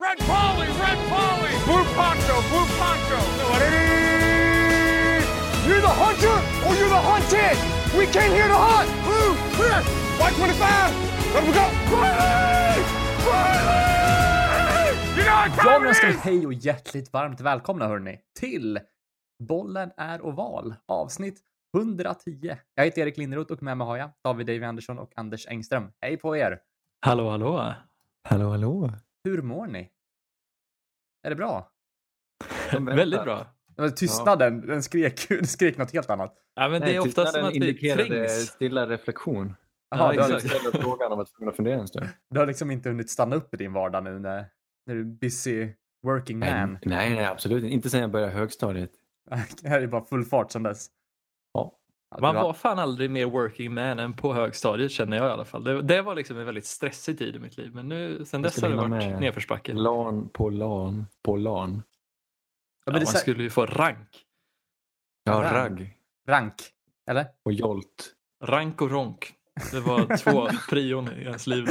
Red Polly, Red Polly, Blue Poncho, Blue Poncho. You're the hunter or you're the hunted. We came here to hunt. Blue, clear. White 25. Let we go. Riley! Riley! You know what Ja, time men it ska is? hej och hjärtligt varmt välkomna hörni till Bollen är oval avsnitt 110. Jag heter Erik Linderoth och med mig har jag David Davy Andersson och Anders Engström. Hej på er! Hallå, hallå. Hallå, hallå. Hur mår ni? Är det bra? Väldigt bra. Men Tystnaden, den skrek, den skrek något helt annat. Ja, men det är oftast som att vi trängs. stilla reflektion. Jaha, Ja, du, har liksom, frågan om att fundera en stund. du har liksom inte hunnit stanna upp i din vardag nu när, när du är busy working man. Nej, nej, nej, absolut inte. Inte sen jag började högstadiet. Det här är bara full fart sedan dess. Ja. Ja, Man var fan aldrig mer working man än på högstadiet känner jag i alla fall. Det, det var liksom en väldigt stressig tid i mitt liv. Men nu, sen dess har det varit nedförsbacke. Ja, LAN på LAN på LAN. Ja, men man så- skulle ju få rank. Ja, Rang. ragg rank, eller? och jolt. Rank och ronk. Det var två prion i ens liv.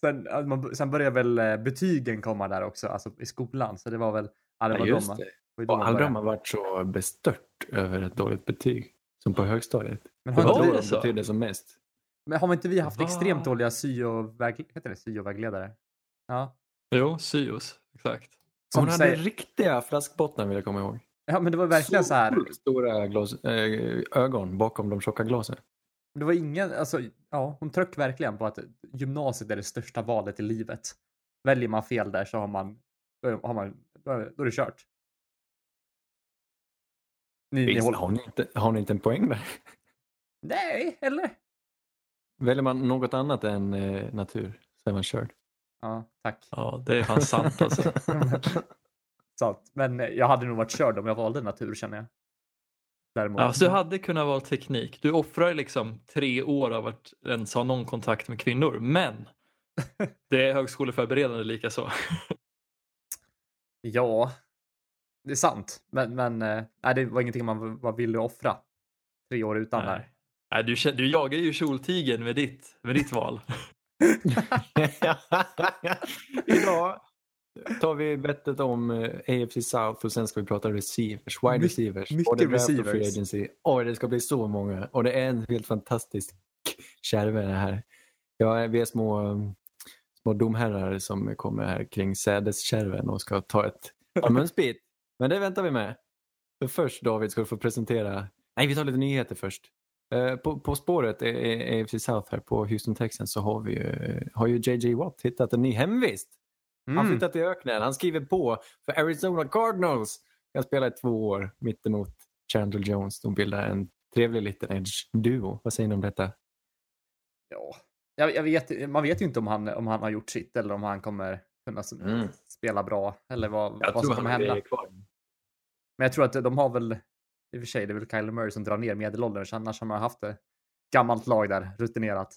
sen, ja, man, sen började väl eh, betygen komma där också, alltså i skolan. Så det var väl... Ja, det Ja, just de, man- det. det Och aldrig har man varit så bestört över ett dåligt betyg som på högstadiet. Men Det har, inte var vi, det det så? betydde som mest. men har inte vi haft Va? extremt dåliga det, syo-vägledare? Ja. Jo, syos. Exakt. Som Hon hade säger, riktiga flaskbottnar vill jag komma ihåg. ja, men det var verkligen så här. Sjukt Stora glas, äh, ögon bakom de tjocka glasen. Det var ingen, alltså, ja, hon tryckte verkligen på att gymnasiet är det största valet i livet. Väljer man fel där så har man, då har man, då är det kört. Ni, ni Visst, håller, har, ni inte, har ni inte en poäng där? nej, eller? Väljer man något annat än eh, natur så är man körd. Ja, tack. Ja, det är fan sant alltså. Sant. Men eh, jag hade nog varit körd om jag valde natur känner jag. Däremot. Alltså, du hade kunnat vara teknik. Du offrar liksom tre år av att ens ha någon kontakt med kvinnor. Men det är högskoleförberedande lika så. Ja, det är sant. Men, men eh, nej, det var ingenting man var villig att offra. Tre år utan där. Nej. Nej, du, du jagar ju kjoltigen med ditt, med ditt val. Idag tar vi bettet om eh, AFC South och sen ska vi prata receivers, wide My- receivers. mycket och receivers. free agency. Oj, det ska bli så många och det är en helt fantastisk kärve det här. Ja, vi är små, små domherrar som kommer här kring sädeskärven och ska ta ett par munsbit. Men det väntar vi med. För först David ska du få presentera, nej vi tar lite nyheter först. Eh, På, på spåret AFC South här på Houston Texans så har vi ju, har ju JJ Watt hittat en ny hemvist. Han Mm. flyttat till öknen. Han skriver på för Arizona Cardinals. Han spelar i två år mittemot Chandler Jones. De bildar en trevlig liten edge-duo. Vad säger ni om detta? Ja, jag, jag vet, man vet ju inte om han, om han har gjort sitt eller om han kommer kunna Mm. spela bra eller vad, vad som kommer hända. Men jag tror att de har väl, i och för sig, det är väl Kyler Murray som drar ner medelåldern, så annars har man haft ett gammalt lag där, rutinerat.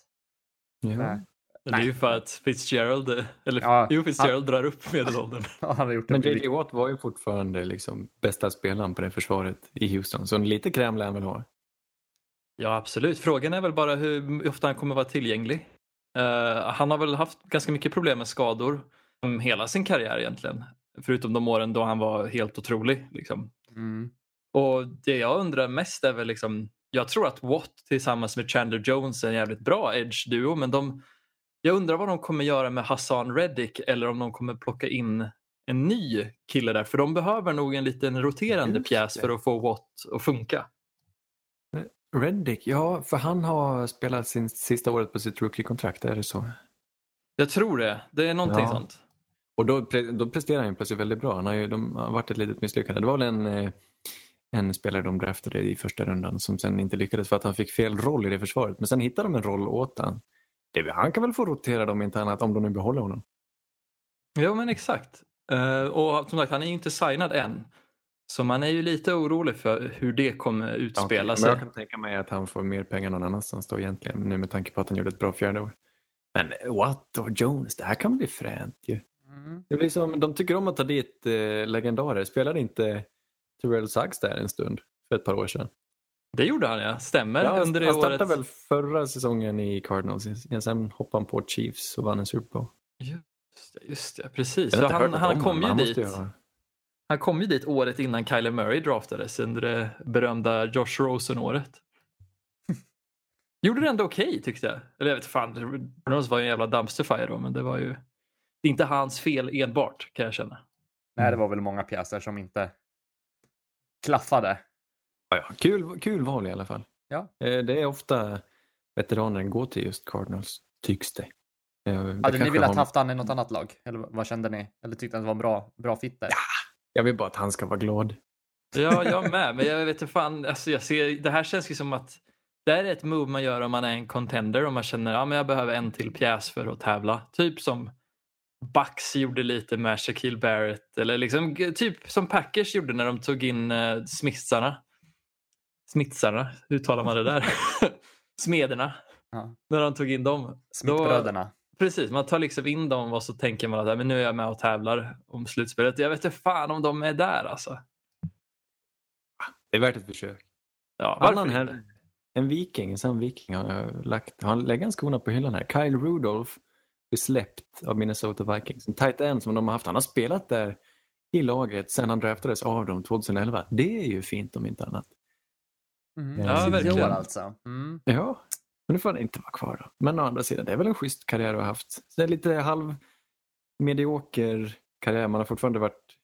Ja. Nej. Det är ju för att Fitzgerald, eh, eller Ja, jo, Fitzgerald drar upp medelåldern. Han har gjort Men. JJ Watt var ju fortfarande liksom bästa spelaren på det försvaret i Houston. Så lite kräm lär han väl ha. Ja, absolut. Frågan är väl bara hur ofta han kommer vara tillgänglig. Eh, han har väl haft ganska mycket problem med skador um, hela sin karriär egentligen. Förutom de åren då han var helt otrolig. Liksom. Mm. Och det jag undrar mest är väl liksom, jag tror att Watt tillsammans med Chandler Jones är en jävligt bra edge-duo, men de, jag undrar vad de kommer göra med Hassan Reddick eller om de kommer plocka in en ny kille där, för de behöver nog en liten roterande Just pjäs det. för att få Watt att funka. Reddick, ja, för han har spelat sin sista året på sitt rookie-kontrakt, är det så? Jag tror det, det är någonting Ja. sånt. Och då, då presterar han plötsligt väldigt bra. Han har ju de har varit ett litet misslyckande. Det var väl en, eh, en spelare de draftade i första rundan som sen inte lyckades för att han fick fel roll i det försvaret. Men sen hittade de en roll åt han. Det, han kan väl få rotera dem inte annat om de nu behåller honom. Jo men exakt. Eh, och som sagt, han är ju inte signad än. Så man är ju lite orolig för hur det kommer utspela men sig. jag kan tänka mig att han får mer pengar någon annanstans då egentligen. Nu med tanke på att han gjorde ett bra fjärde år. Men Watt och Jones, det här kan bli fränt ju. Mm. Det blir som, de tycker om att ta dit eh, legendarer. Spelade inte Terrell Suggs där en stund för ett par år sedan? Det gjorde han ja, stämmer. Ja, under det han startade året. väl förra säsongen i Cardinals. Sen hoppade han på Chiefs och vann en Super Bowl. Just det, just det precis. Han, han, om kom ju han dit, han kom ju dit året innan Kyler Murray draftades under det berömda Josh Rosen-året. Gjorde det ändå okej tyckte jag. Eller jag vet fan, Rose var ju en jävla dumpster fire då, men det var ju det är inte hans fel enbart kan jag känna. Nej, det var väl många pjäser som inte klaffade. Ja, ja. Kul, kul val i alla fall. Ja. Eh, Det är ofta veteraner går till just Cardinals, tycks det. Eh, det Hade ni velat har- haft han i något annat lag? Eller vad kände ni? Eller tyckte att det var en bra, bra fit där? Jag vill bara att han ska vara glad. Ja, jag med. Men jag vet inte fan, alltså jag ser, det här känns ju som att det här är ett move man gör om man är en contender och man känner att ja, men jag behöver en till pjäs för att tävla. Typ som Bucks gjorde lite med Shaquille Barrett eller liksom typ som Packers gjorde när de tog in uh, Smithsarna. Smithsarna, hur talar man det där? Smederna. Ja. När de tog in dem. Smittbröderna. Precis, man tar liksom in dem och så tänker man att "Ja, men nu är jag med och tävlar om slutspelet. Jag vet inte fan om de är där alltså. Det är värt ett försök. Ja, Annan här, en viking, en sann viking har jag lagt, han lägger han skorna på hyllan här. Kyle Rudolph blir släppt av Minnesota Vikings. En tight end som de har haft. Han har spelat där i laget sedan han draftades av dem 2011. Det är ju fint om inte annat. Mm. Ja, Tio verkligen. år alltså. Mm. Ja, men nu får han inte vara kvar då. Men å andra sidan, det är väl en schysst karriär du har haft. Så det är lite halv medioker karriär. Man har fortfarande varit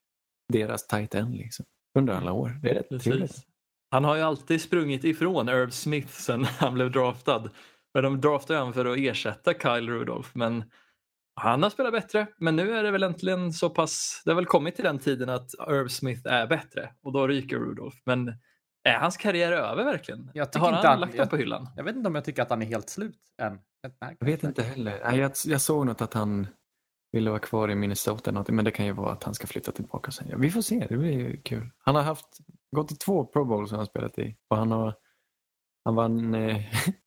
deras tight end liksom. Under alla år. Det är rätt trevligt. Han har ju alltid sprungit ifrån Irv Smith sen han blev draftad. Men de draftade honom för att ersätta Kyle Rudolph. Men han har spelat bättre. Men nu är det väl äntligen så pass... Det har väl kommit till den tiden att Irv Smith är bättre. Och då ryker Rudolph. Men är hans karriär över verkligen? Jag tycker har inte han han- lagt den på hyllan? Jag vet inte om jag tycker att han är helt slut än. Jag vet inte heller. Nej, jag, jag såg något att han ville vara kvar i Minnesota, eller men det kan ju vara att han ska flytta tillbaka sen. Ja, vi får se, det blir ju kul. Han har haft, gått i två Pro Bowls som han spelat i och han har han vann eh,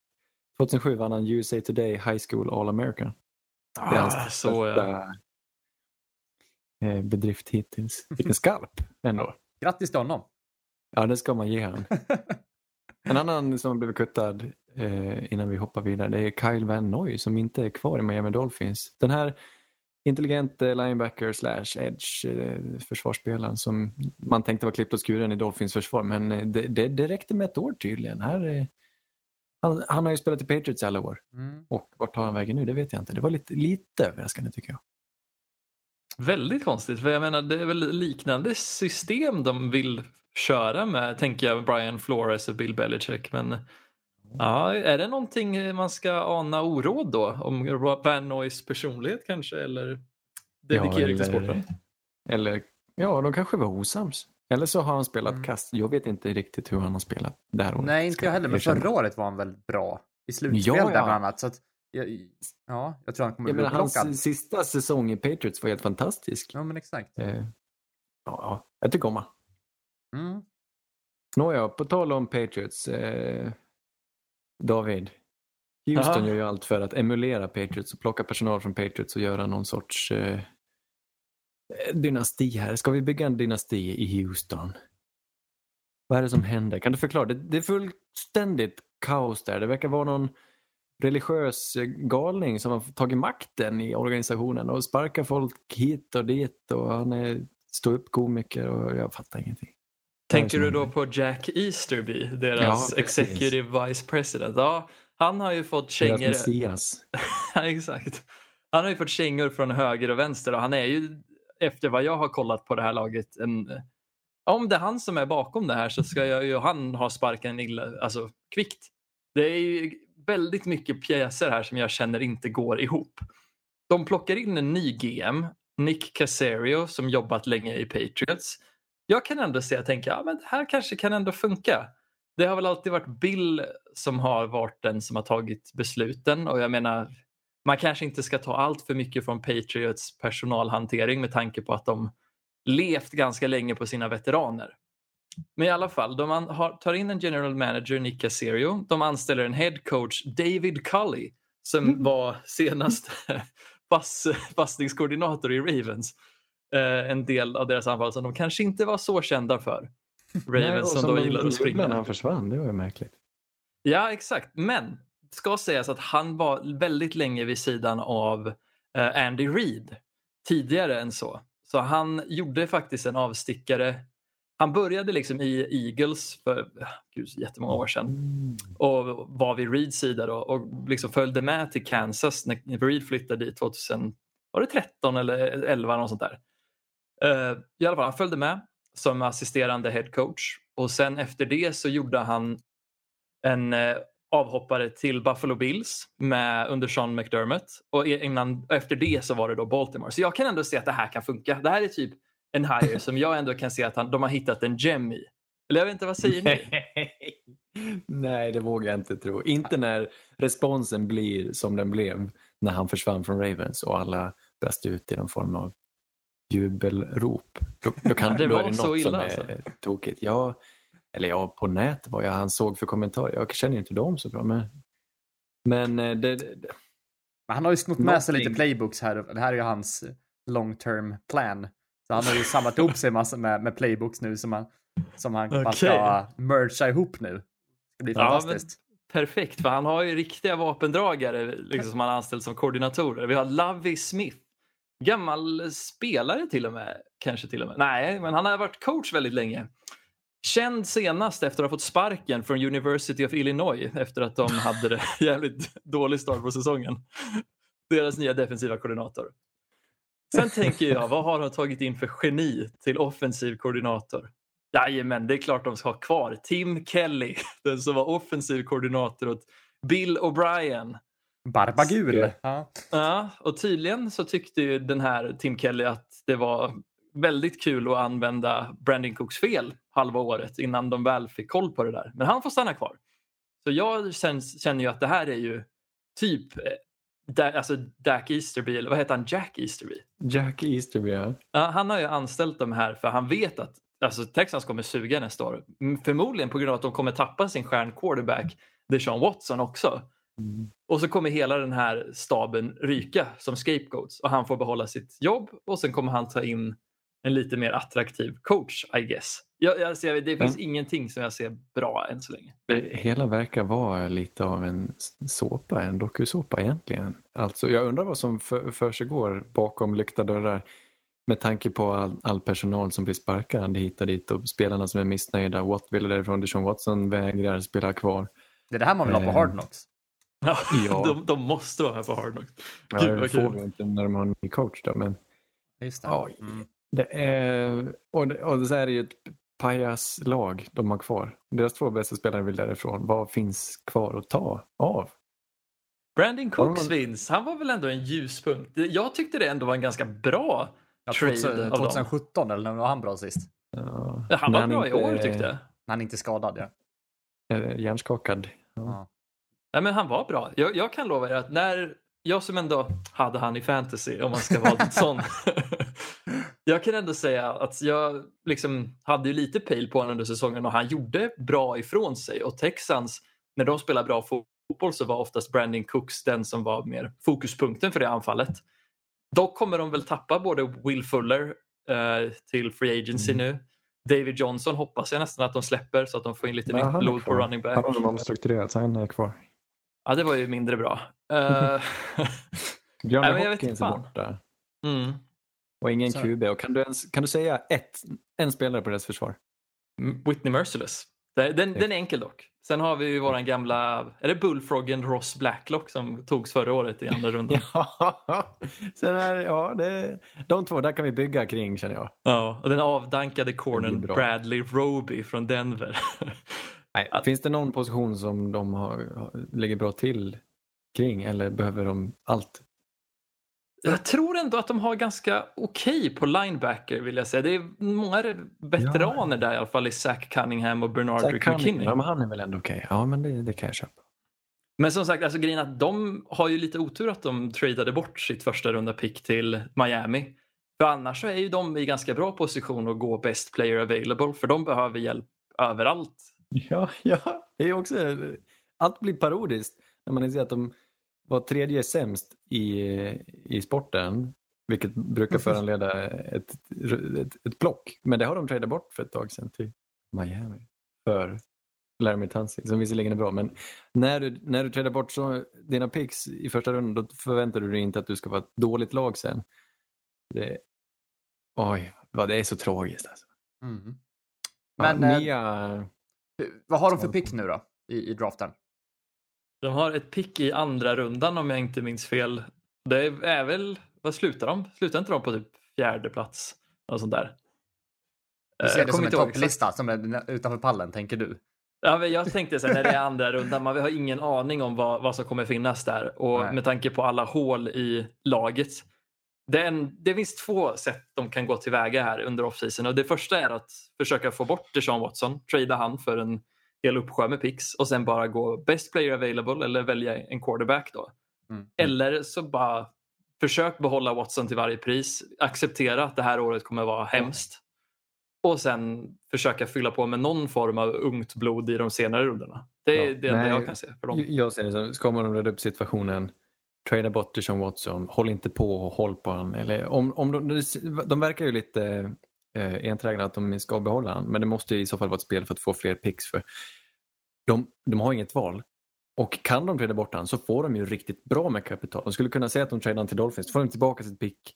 2007 vann han USA Today High School All American. Det är hans Ah, så ja. eh, bedrift hittills. Vilken skalp ändå. Grattis till honom. Ja, det ska man ge han. En annan som blev kuttad eh, innan vi hoppar vidare det är Kyle Van Noy som inte är kvar i Miami Dolphins. Den här intelligente linebacker slash edge eh, försvarsspelaren som man tänkte var klippt och skuren i Dolphins försvar men eh, det, det, det räckte med ett år tydligen. Här, eh, han, han har ju spelat i Patriots alla år Mm. och vart tar han vägen nu? Det vet jag inte. Det var lite, lite överraskande tycker jag. Väldigt konstigt, för jag menar det är väl liknande system de vill köra med, tänker jag, Brian Flores och Bill Belichick. Men ja, är det någonting man ska ana oråd då? Om Van Noys personlighet kanske, eller dedikering till sporten? Eller ja, de kanske var osams. Eller så har han spelat Mm. kast. Jag vet inte riktigt hur han har spelat det här året. Nej, inte jag heller. Men förra året var han väl bra i slutspel Ja, där ja. bland annat. Så att, jag, ja, jag tror han kommer Jag bli hans sista säsong i Patriots var helt fantastisk. Ja, men exakt. Eh, ja, ja, jag tycker om honom. Mm. Nåja, på tal om Patriots. Eh, David. Houston Aha. gör ju allt för att emulera Patriots och plocka personal från Patriots och göra någon sorts eh, dynasti här. Ska vi bygga en dynasti i Houston? Vad är det som händer? Kan du förklara? Det, det är fullständigt kaos där. Det verkar vara någon religiös galning som har tagit makten i organisationen och sparkar folk hit och dit och han är stå upp komiker och jag fattar ingenting. Tänker du då på Jack Easterby, deras Ja, executive vice president? Ja, han har ju fått kängor. Ja, exakt. Han har ju fått kängor från höger och vänster och han är ju, efter vad jag har kollat på det här laget, en, om det är han som är bakom det här så ska jag ju han ha sparken illa, alltså kvickt. Det är ju väldigt mycket pjäser här som jag känner inte går ihop. De plockar in en ny GM, Nick Casario, som jobbat länge i Patriots. Jag kan ändå se och tänka, ja men det här kanske kan ändå funka. Det har väl alltid varit Bill som har varit den som har tagit besluten och jag menar, man kanske inte ska ta allt för mycket från Patriots personalhantering med tanke på att de levt ganska länge på sina veteraner. Men i alla fall, de har, tar in en general manager, Nick Casario. De anställer en head coach, David Cully, som var senast pass, passningskoordinator i Ravens. Eh, en del av deras anfall som de kanske inte var så kända för. Ravens Nej, som, som då gillar att springa. han försvann, det var ju märkligt. Ja, exakt. Men ska sägas att han var väldigt länge vid sidan av eh, Andy Reid tidigare än så. Så han gjorde faktiskt en avstickare. Han började liksom i Eagles för gud, jättemånga år sedan och var vid Reeds sida då, och liksom följde med till Kansas när Reed flyttade dit 2013 var det 13 eller 11 något sånt där. Uh, I alla fall, han följde med som assisterande head coach och sen efter det så gjorde han en uh, avhoppare till Buffalo Bills med, under Sean McDermott och e, innan, efter det så var det då Baltimore. Så jag kan ändå se att det här kan funka. Det här är typ en hire som jag ändå kan se att han, de har hittat en gem i. Eller jag vet inte, vad säger ni? Nej, det vågar jag inte tro. Inte när responsen blir som den blev när han försvann från Ravens och alla brast ut i någon form av jubelrop. Då, då, kan, det då var är det så något illa, som är alltså. tokigt. Ja, eller ja, på nätet vad jag han såg för kommentarer. Jag känner inte dem så bra. Men, men eh, det, det, Men han har ju snott med sig lite playbooks här. Det här är ju hans long term plan. Så han har ju samlat ihop sig massor med, med playbooks nu som han, som han man ska mercha ihop nu. Det blir Ja, fantastiskt. Perfekt, för han har ju riktiga vapendragare liksom, som han anställt som koordinatorer. Vi har Lovey Smith, gammal spelare till och med. Kanske till och med. Nej, men han har varit coach väldigt länge. Känd senast efter att ha fått sparken från University of Illinois efter att de hade det jävligt dålig start på säsongen. Deras nya defensiva koordinator. Sen tänker jag, vad har de tagit in för geni till offensiv koordinator? Jajamän, det är klart de ska ha kvar Tim Kelly, den som var offensiv koordinator åt Bill O'Brien. Barbagul. Ja. Ja, och tydligen så tyckte ju den här Tim Kelly att det var väldigt kul att använda Brandon Cooks fel halva året innan de väl fick koll på det där. Men han får stanna kvar. Så jag känner ju att det här är ju typ eh, alltså Dak Easterby, eller vad heter han? Jack Easterby? Jack Easterby, ja. Ja, han har ju anställt dem här för han vet att alltså, Texans kommer suga nästa år. Förmodligen på grund av att de kommer tappa sin stjärn quarterback Deshaun Watson också. Mm. Och så kommer hela den här staben ryka som scapegoats och han får behålla sitt jobb och sen kommer han ta in en lite mer attraktiv coach, I guess. Jag, jag ser, det finns ingenting som jag ser bra än så länge. Det hela verkar vara lite av en såpa, en dokusåpa egentligen. Alltså, jag undrar vad som för, för sig går bakom lyckta dörrar med tanke på all, all personal som blir sparkad hit och dit och spelarna som är missnöjda. Watt ville därifrån, Deshaun Watson vägrar spela kvar. Det är det här man vill ha på Eh, Hard Knocks. Ja, Ja. De, de måste vara här på Hard Knocks. Ja, Gud, det får kul. vi inte när de har en ny coach då, men Just det. Ja, Mm. det är, och, det, och så är det ju ett pajaslag de har kvar. Deras två bästa spelare vill därifrån. Vad finns kvar att ta av? Brandon Cooks vinst, han var väl ändå en ljuspunkt. Det- Jag tyckte det ändå var en ganska bra Ja, trade 2000 av dem. 2017 eller när var han bra sist? Ja, Han var bra i inte år är- tyckte jag. När han inte är skadad ja. är hjärnskakad. Ja. Nej, men han var bra. Jag, jag kan lova er att när jag som ändå hade han i fantasy, om man ska vara lite sån. jag kan ändå säga att jag liksom hade ju lite pejl på honom under säsongen och han gjorde bra ifrån sig. Och Texans, när de spelar bra fotboll så var oftast Brandon Cooks den som var mer fokuspunkten för det anfallet. Dock kommer de väl tappa både Will Fuller eh, till Free Agency Mm. nu. David Johnson hoppas jag nästan att de släpper så att de får in lite nytt blod på running back. Han har de omstrukturerat så han är kvar. Ja, det var ju mindre bra. Eh, Björn Nej, men jag vet Hopkins inte är borta. mm. Och ingen Så- QB. Och kan, du ens, kan du säga ett, en spelare på deras försvar? Whitney Merciless. Den, den, den är enkel dock. Sen har vi ju våran gamla, är det Bullfroggen Ross Blacklock som togs förra året i andra rundan? Ja, Sen är, ja det, de två där kan vi bygga kring känner jag. Ja, och den avdankade cornern. Bradley Roby från Denver. Nej. Finns det någon position som de har, ligger bra till kring eller behöver de allt? Jag tror ändå att de har ganska okej på linebacker vill jag säga. Det är många veteraner där i alla fall i Zach Cunningham och Bernard Zach McKinney. Ja, men han är väl ändå okej. Ja, men det, det kan jag köpa. Men som sagt, alltså grejen att de har ju lite otur att de tradade bort sitt första runda pick till Miami. För annars så är ju de i ganska bra position att gå best player available för de behöver hjälp överallt. Ja, ja, det är också, allt blir parodiskt när man ser att de var tredje sämst i, i sporten, vilket brukar föranleda ett, ett, ett plock. Men det har de tradat bort för ett tag sedan till Miami för Laramie Tunsil, som visserligen är bra. Men när du, när du tradar bort så, dina picks i första rundan, då förväntar du dig inte att du ska vara ett dåligt lag sen. Det, oj, vad det är så tragiskt. Alltså. Mm. Men, Men, eh, nya, Vad har de för pick nu då i, i draften? De har ett pick i andra rundan om jag inte minns fel. Det är väl, vad slutar de? Slutar inte de på typ fjärde plats? Något sånt där. Du Eh, ser jag det kommer som en topplista som är utanför pallen, tänker du? Ja, men jag tänkte så här, när det är andra rundan, man har ingen aning om vad, vad som kommer finnas där. Och Nej. med tanke på alla hål i laget. Det, är en, det finns två sätt de kan gå tillväga här under offseason. Och det första är att försöka få bort Deshaun Watson, trada han för en hel uppsjö med picks och sen bara gå best player available eller välja en quarterback då. Mm. Eller så bara försök behålla Watson till varje pris. Acceptera att det här året kommer vara hemskt. Och sen försöka fylla på med någon form av ungt blod i de senare rundorna. Det är Ja, det enda nej, jag kan se för dem. Jag ser det som, ska man reda upp situationen, trada bort Deshaun Watson, håll inte på och håll på honom. Eller om, om de, de verkar ju lite eh, enträgna att de ska behålla honom men det måste ju i så fall vara ett spel för att få fler picks. För de, de har inget val. Och kan de trada bort honom så får de ju riktigt bra med kapital. De skulle kunna säga att de tradar till Dolphins, då får de tillbaka sitt pick,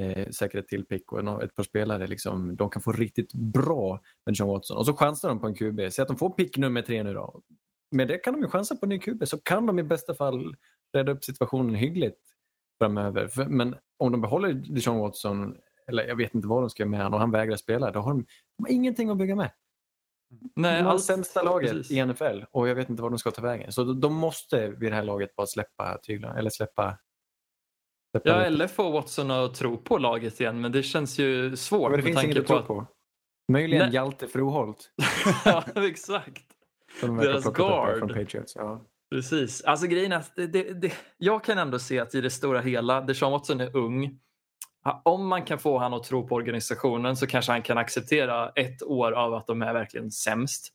eh, säkert ett till pick och ett par spelare. Liksom, de kan få riktigt bra med Deshaun Watson. Och så chansar de på en QB. Säg att de får pick nummer tre nu då. Med det kan de ju chansa på en ny QB så kan de i bästa fall rädda upp situationen hyggligt framöver. Men om de behåller Deshaun Watson, eller jag vet inte vad de ska göra med honom och han vägrar spela, då har de, de har ingenting att bygga med. Nej, De har allt- sämsta laget precis. i NFL och jag vet inte vad de ska ta vägen. Så de- måste vid det här laget bara släppa tyglarna, eller släppa... Ja, lite. eller få Watson att tro på laget igen, men det känns ju svårt Men det finns inget att tro på. Möjligen Nej. Hjalte Froholt. ja, exakt. Deras guard. från Patriots. Ja. Precis. Alltså grejen är att det, det, det, jag kan ändå se att i det stora hela, Deshaun Watson är ung. Om man kan få han att tro på organisationen så kanske han kan acceptera ett år av att de är verkligen sämst.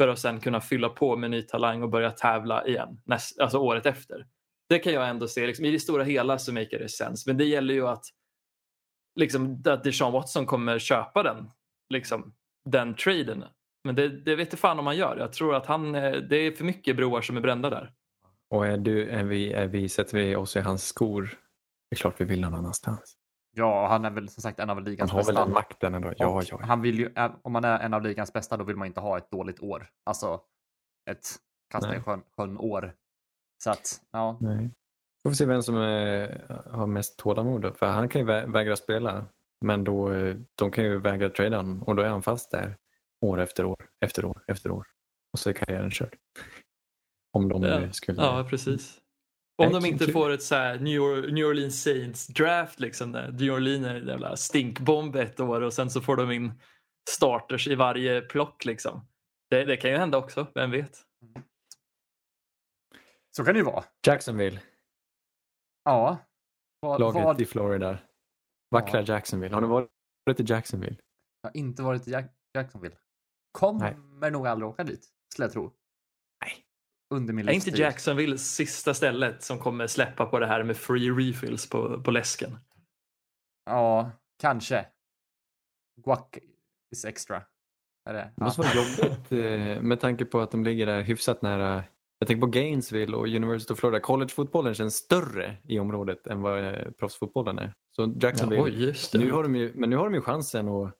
För att sen kunna fylla på med ny talang och börja tävla igen, näst, alltså året efter. Det kan jag ändå se. Liksom, I det stora hela så make det sense. Men det gäller ju att, liksom, att Deshaun Watson kommer köpa den, liksom, den traden. Men det, det vet inte fan om han gör. Jag tror att han, eh, det är för mycket broar som är brända där. Och är du, är vi, är vi, sätter vi oss i hans skor, det är klart vi vill någon annanstans. Ja, han är väl som sagt en av Han ligans har väl bästa. den makten ändå. Ja, ja. Han vill ju, ä- om man är en av ligans bästa, då vill man inte ha ett dåligt år. Alltså ett kasta i sjön, sjön år. Så att, ja. Nej. Får vi se vem som eh, har mest tålamod då. För han kan ju vä- vägra spela. Men då, eh, de kan ju vägra trada honom och då är han fast där år efter år, efter år, efter år. Och så är karriären körd. Om de Ja, skulle... ja precis. Om de inte får ett så här New, Or- New Orleans Saints draft, liksom, där New Orleans är en jävla stinkbomb ett år och sen så får de in starters i varje plock. Liksom. Det, det kan ju hända också, vem vet? Så kan det ju vara. Jacksonville, Ja. Vad, laget vad, i Florida. Vackra Jacksonville. Har ni varit i Jacksonville? Jag har inte varit i Jack- Jacksonville. Kommer nog aldrig åka dit, skulle jag tro. Nej. Under min Är inte. Jacksonville sista stället som kommer släppa på det här med free refills på, på läsken? Ja, kanske. Guac is extra. Är det? Det Ja. måste vara jobbigt eh, med tanke på att de ligger där hyfsat nära. Jag tänker på Gainesville och University of Florida. Collegefotbollen känns större i området än vad eh, proffsfotbollen är. Så Jacksonville, det. nu har de ju, men nu har de ju chansen att,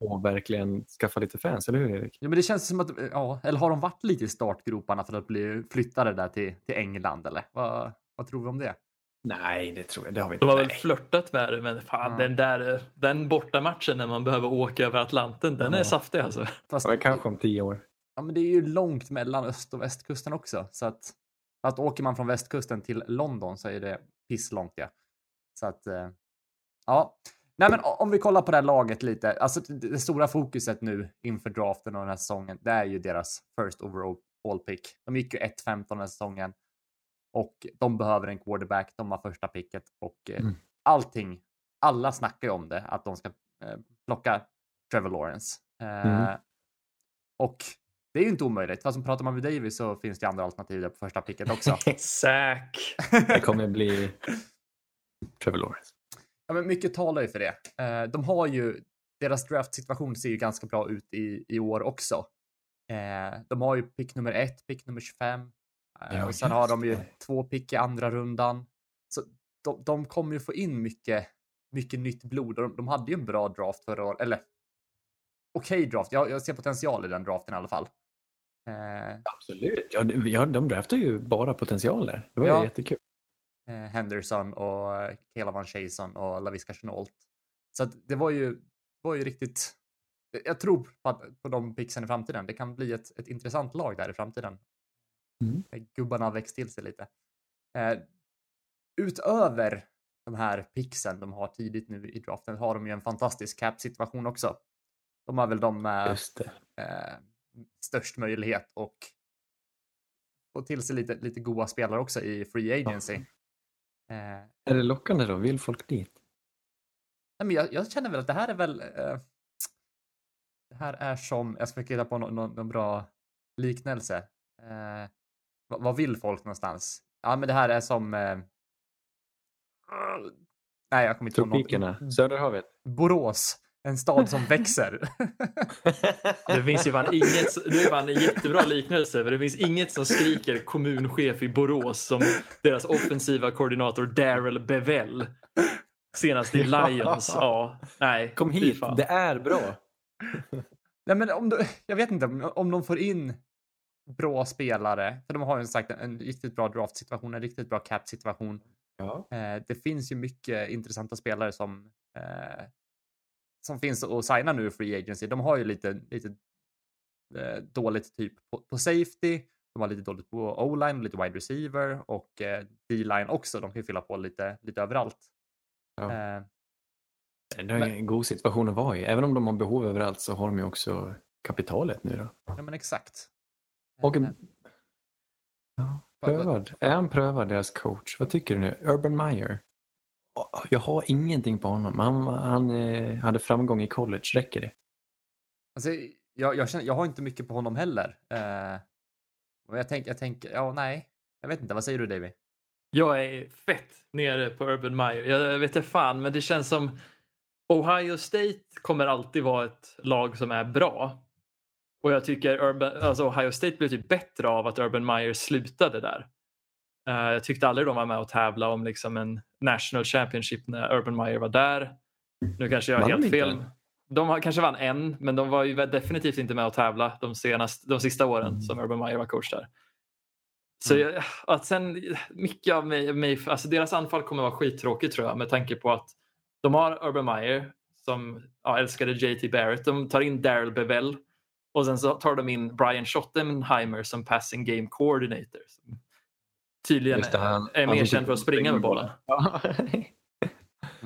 att verkligen skaffa lite fans, eller hur Erik? Ja, men det känns som att, ja, eller har de varit lite i startgroparna för att bli flyttade där till, till England eller? Vad, vad tror vi om det? Nej, det tror jag. Det har vi De har väl flörtat med det, men fan, Ja. den där den bortamatchen när man behöver åka över Atlanten, den är Ja. saftig alltså. Fast, Ja, kanske om tio år. ja, men det är ju långt mellan öst och västkusten också. Så att, att åker man från västkusten till London så är det pisslångt ja. Så att, eh, ja. Nej men om vi kollar på det här laget lite. Alltså det, stora fokuset nu inför draften och den här säsongen, det är ju deras first overall all pick. De gick ju 1-15 den här säsongen. Och de behöver en quarterback, de har första picket och eh, Mm. allting, alla snackar ju om det, att de ska eh, plocka Trevor Lawrence. Eh, Mm. Och det är ju inte omöjligt. Fast som pratar man med Davis så finns det andra alternativ där på första picket också. Säk. Det kommer bli Trevor Lawrence. Ja, men mycket talar ju för det. Eh, de har ju, deras draftsituation ser ju ganska bra ut i, i år också. Eh, de har ju pick nummer ett, pick nummer 25. Eh, Ja, och sen har de ju två pick i andra rundan. Så de, de kommer ju få in mycket, mycket nytt blod. Och de, de hade ju en bra draft förra året, eller okej draft. Jag, jag ser potential i den draften i alla fall. Eh, Absolut. Ja, de- draftar ju bara potential där. Det var Ja. jättekul. Eh, Henderson och eh, Caleb Van Chason och Laviska Chenault. Så det var ju, var ju riktigt... Jag tror på, på de picksen i framtiden. Det kan bli ett, ett intressant lag där i framtiden. Mm. Eh, Gubbarna har växt till sig lite. Eh, utöver de här picksen de har tidigt nu i draften har de ju en fantastisk cap-situation också. De har väl de med det. eh, störst möjlighet och få till sig lite, lite goa spelare också i free agency. Eh, Är det lockande då? Vill folk dit? nej, men jag, jag känner väl att det här är väl eh, det här är som, jag ska försöka hitta på någon, någon, någon bra liknelse. Eh, vad, vad vill folk någonstans? Ja, men det här är som eh, Nej, jag kommer inte på något. Tropikerna? Söderhavet? Borås, en stad som växer. Det finns ju fan inget, det är fan en jättebra liknelse, för det finns inget som skriker kommunchef i Borås som deras offensiva koordinator Daryl Bevell. Senast i Lions. Ja, nej. Kom hit, fan. det är bra. Nej, men om du, jag vet inte om, om de får in bra spelare, för de har ju sagt en, en riktigt bra draft-situation, en riktigt bra cap-situation. Ja. Eh, det finns ju mycket intressanta spelare som, eh, som finns att signa nu i Free Agency. De har ju lite, lite eh, dåligt typ på, på safety, de har lite dåligt på O-line, lite wide receiver och eh, D-line också. De kan ju fylla på lite, lite överallt. Ja. Eh, Det är en god situation att vara i. Även om de har behov överallt så har de ju också kapitalet nu då. ja, men exakt. Och Eh, ja, vad- vad- prövad. Är han prövad deras coach? Vad tycker du nu? Urban Meyer? Jag har ingenting på honom. Han, han eh, hade framgång i college. Räcker det? Alltså, jag, jag, känner, jag har inte mycket på honom heller. Eh, och jag tänker, jag tänker, ja nej, jag vet inte, vad säger du Davy? Jag är fett nere på Urban Meyer. Jag vet inte fan, men det känns som Ohio State kommer alltid vara ett lag som är bra. Och jag tycker Urban, alltså Ohio State blev typ bättre av att Urban Meyer slutade där. Eh, jag tyckte aldrig de var med och tävla om liksom en national championship när Urban Meyer var där. Nu kanske jag har helt inte fel. den? De kanske vann en, men de var ju definitivt inte med och tävla de, senast, de sista åren Mm. som Urban Meyer var coach där. Så jag, att sen, mycket av mig, mig, alltså deras anfall kommer vara skittråkigt tror jag med tanke på att de har Urban Meyer som ja, älskade JT Barrett. De tar in Daryl Bevell och sen så tar de in Brian Schottenheimer som passing game coordinator. Som tydligen Just det, han- är mer känd för att springa med bollen. Ja.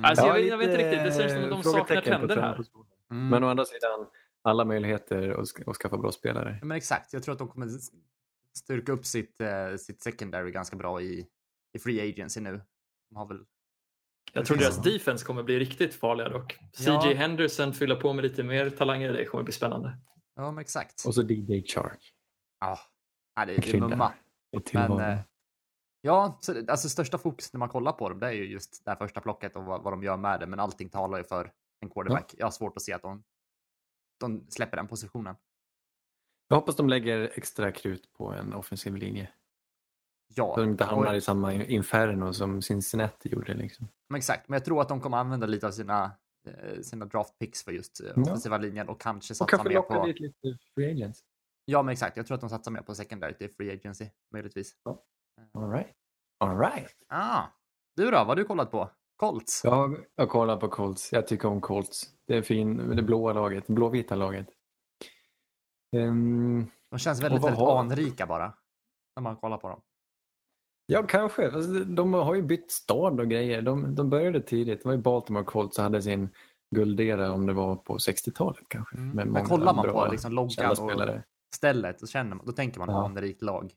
Alltså, Ja, jag, vet- jag vet inte riktigt, det ser ut som att de saknar trender här. Mm. Men å andra sidan, alla möjligheter att, sk- att skaffa bra spelare. Men exakt, jag tror att de kommer styrka upp sitt, eh, sitt secondary ganska bra i, i free agency nu. De har väl, Jag tror deras defense kommer bli riktigt farliga dock. Ja. CJ Henderson fyller på med lite mer talanger. Det kommer bli spännande. ja men exakt. Och så DJ Chark. Ja, ja det, är Krydda. mumma. Men eh, ja, så, alltså största fokus när man kollar på dem, det är ju just det här första plocket och vad, vad de gör med det. Men allting talar ju för en quarterback. Jag har svårt att se att de, de släpper den positionen. Jag hoppas de lägger extra krut på en offensiv linje. Ja, Så de inte hamnar och, i samma inferno som Cincinnati gjorde. Liksom. men exakt. Men jag tror att de kommer använda lite av sina, eh, sina draft picks för just eh, Ja. offensiva linjen och kanske satsa mer på... lite free agents. Ja, men exakt. Jag tror att de satsar mer på secondary till free agency, möjligtvis. All right. All right. Ah, du då? Vad har du kollat på? Colts? Jag, jag kollar på Colts. Jag tycker om Colts. Det är fin, det blåa laget, blåvita laget. Ehm, De känns väldigt, Och väldigt har- anrika bara. När man kollar på dem. ja, kanske. Fast De har ju bytt stad och grejer. De, de började tidigt. Det var ju Baltimore Colts som hade sin guldera om det var på 60-talet kanske. Mm. Men kollar man på liksom loggan och stället, så känner man, då tänker man Ja. anrikt lag.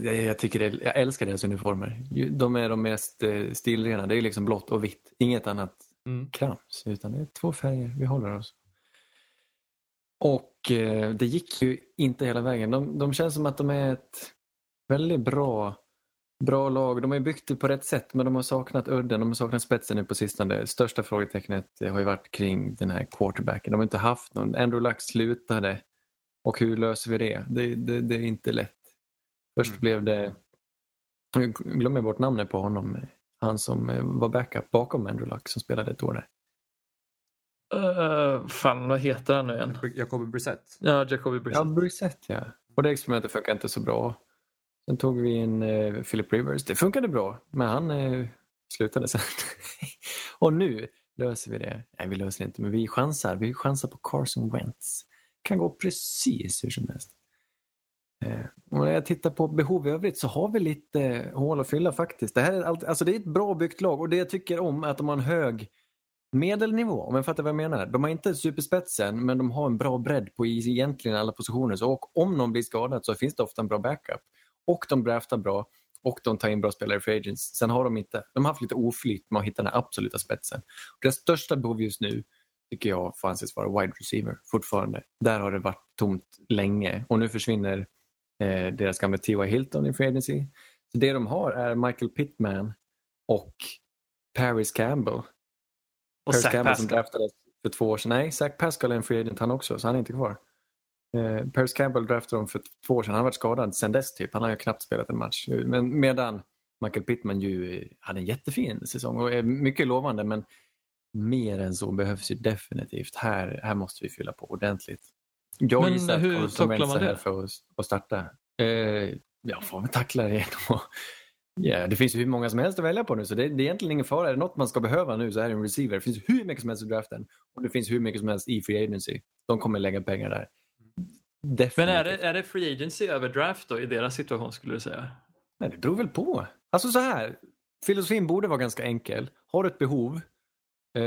Det Jag, tycker det, jag älskar deras uniformer. De är de mest eh, stilrena. Det är liksom blått och vitt. Inget annat Mm. krams. Utan det är två färger. Vi håller oss. Och eh, det gick ju inte hela vägen. De, de känns som att de är ett väldigt bra, bra lag. De har byggt det på rätt sätt men de har saknat udden. De har saknat spetsen nu på sistone. Största frågetecknet har ju varit kring den här quarterbacken. De har inte haft någon. Andrew Luck slutade. Och hur löser vi det? Det, det, det är inte lätt. Först Mm. blev det, jag glömmer bort namnet på honom. Han som eh, var backup bakom Andrew Luck som spelade ett år där. Uh, fan, vad heter han nu igen? Jacoby Brissett. Ja, Jacoby Brissett. Ja, Brissett ja. Och det experimentet funkar inte så bra. Sen tog vi in eh, Philip Rivers. Det funkade bra, men han eh, slutade sen. och nu löser vi det. Nej, vi löser det inte, men vi chansar. Vi chansar på Carson Wentz. Kan gå precis hur som helst. Eh, och när jag tittar på behov i övrigt så har vi lite eh, hål att fylla faktiskt. Det, här är, allt, alltså det är ett bra byggt lag och det jag tycker om är att de har en hög medelnivå, om jag fattar vad jag menar. De har inte superspetsen, men de har en bra bredd på egentligen alla positioner. Så och om någon blir skadad så finns det ofta en bra backup. Och de draftar bra och de tar in bra spelare för agents. Sen har de inte, de har haft lite oflyt med att hitta den absoluta spetsen. Och deras största behov just nu tycker jag får anses vara wide receiver fortfarande. Där har det varit tomt länge och nu försvinner eh, deras gamla T.Y. Hilton i free agency. Så det de har är Michael Pittman och Paris Campbell. och Paris Zach Campbell som Pascal. draftades för två år sedan. Nej, Zach Pascal är en free agent han också, så han är inte kvar. Eh, Paris Campbell draftade de för två år sedan. Han har varit skadad sedan dess. Typ. Han har ju knappt spelat en match. Men medan Michael Pittman ju hade en jättefin säsong och är mycket lovande. Men mer än så behövs ju definitivt. Här, här måste vi fylla på ordentligt. Jag Men gissar att hur Carson tacklar man det? för att, att starta. Eh, ja, får vi tackla det genom att Ja, det finns ju hur många som helst att välja på nu så det, det är egentligen ingen fara. Är det något man ska behöva nu så är det en receiver. Det finns hur mycket som helst i draften och det finns hur mycket som helst i free agency. De kommer lägga pengar där. Definitivt. Men är det, är det free agency över draft då i deras situation skulle du säga? Nej, det beror väl på. Alltså så här, filosofin borde vara ganska enkel. Har du ett behov eh,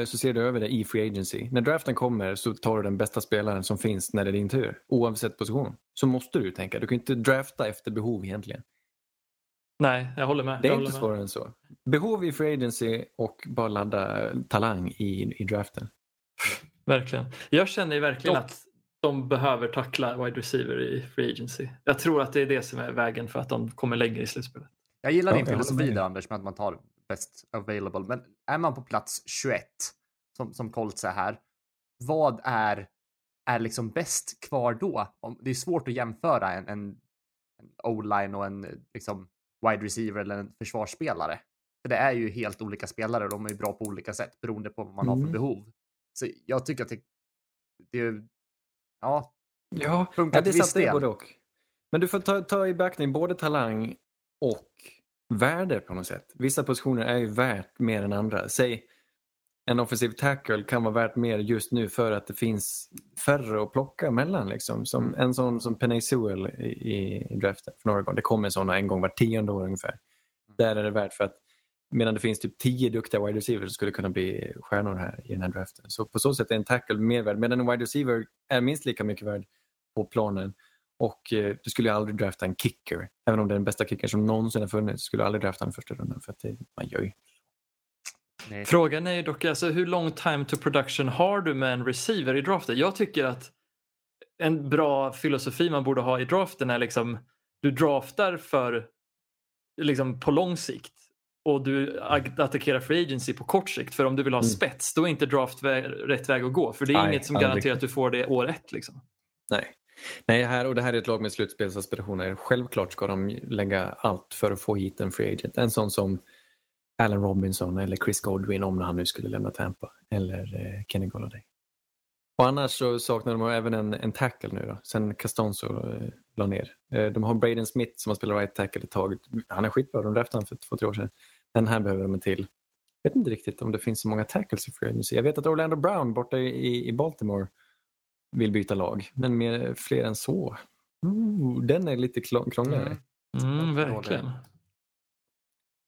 så ser du över det i free agency. När draften kommer så tar du den bästa spelaren som finns när det är din tur. Oavsett position. Så måste du tänka. Du kan inte drafta efter behov egentligen. Nej, jag håller med. Det är jag inte med. svårare än så. Behov i free agency och bara ladda talang i, i draften. Verkligen. Jag känner ju verkligen Dock- att de behöver tackla wide receiver i free agency. Jag tror att det är det som är vägen för att de kommer längre i slutspelet. Jag gillar din filosofi där Anders, med att man tar best available. Men är man på plats 21, som, som Colts är här, vad är, är liksom bäst kvar då? Om, det är svårt att jämföra en, en, en o-line och en liksom, wide receiver eller en försvarsspelare. För det är ju helt olika spelare och de är ju bra på olika sätt beroende på vad man har Mm. för behov. Så jag tycker att det, det ja, Ja, funkar ja till viss del. Men du får ta, ta i beaktning både talang och värde på något sätt. Vissa positioner är ju värt mer än andra. Säg en offensiv tackle kan vara värt mer just nu för att det finns färre att plocka mellan. Liksom. Som, en sån som Penny Sewell i, i, draften från Oregon. Det kommer sådana en gång var tionde år ungefär. Där är det värt för att medan det finns typ tio duktiga wide receivers som skulle kunna bli stjärnor här i den här draften. Så på så sätt är en tackle mer värd. Medan en wide receiver är minst lika mycket värd på planen. Och eh, du skulle aldrig drafta en kicker. Även om det är den bästa kicker som någonsin har funnits. Skulle du aldrig drafta en första rundan för att det, man gör ju. Nej. Frågan är ju dock alltså, hur lång time to production har du med en receiver i draften? Jag tycker att en bra filosofi man borde ha i draften är liksom du draftar för liksom på lång sikt och du attackerar free agency på kort sikt. För om du vill ha Mm. spets då är inte draft vä- rätt väg att gå. För det är Nej, inget som aldrig. garanterar att du får det år ett. Liksom. Nej. Nej, här, och det här är ett lag med slutspelsaspirationer. Självklart ska de lägga allt för att få hit en free agent. En sån som Allen Robinson eller Chris Godwin om han nu skulle lämna Tampa. Eller eh, Kenny Golladay. Och annars så saknar de även en, en tackle nu då. Sen Castonzo eh, la ner. Eh, de har Braden Smith som har spelat right tackle ett tag. Han är skitbra. De draftade honom för två, tre år sedan. Den här behöver de en till. Jag vet inte riktigt om det finns så många tackles i free agency. Jag vet att Orlando Brown borta i, i Baltimore vill byta lag. Men mer, fler än så. Ooh, den är lite krångligare. Mm. Mm, verkligen.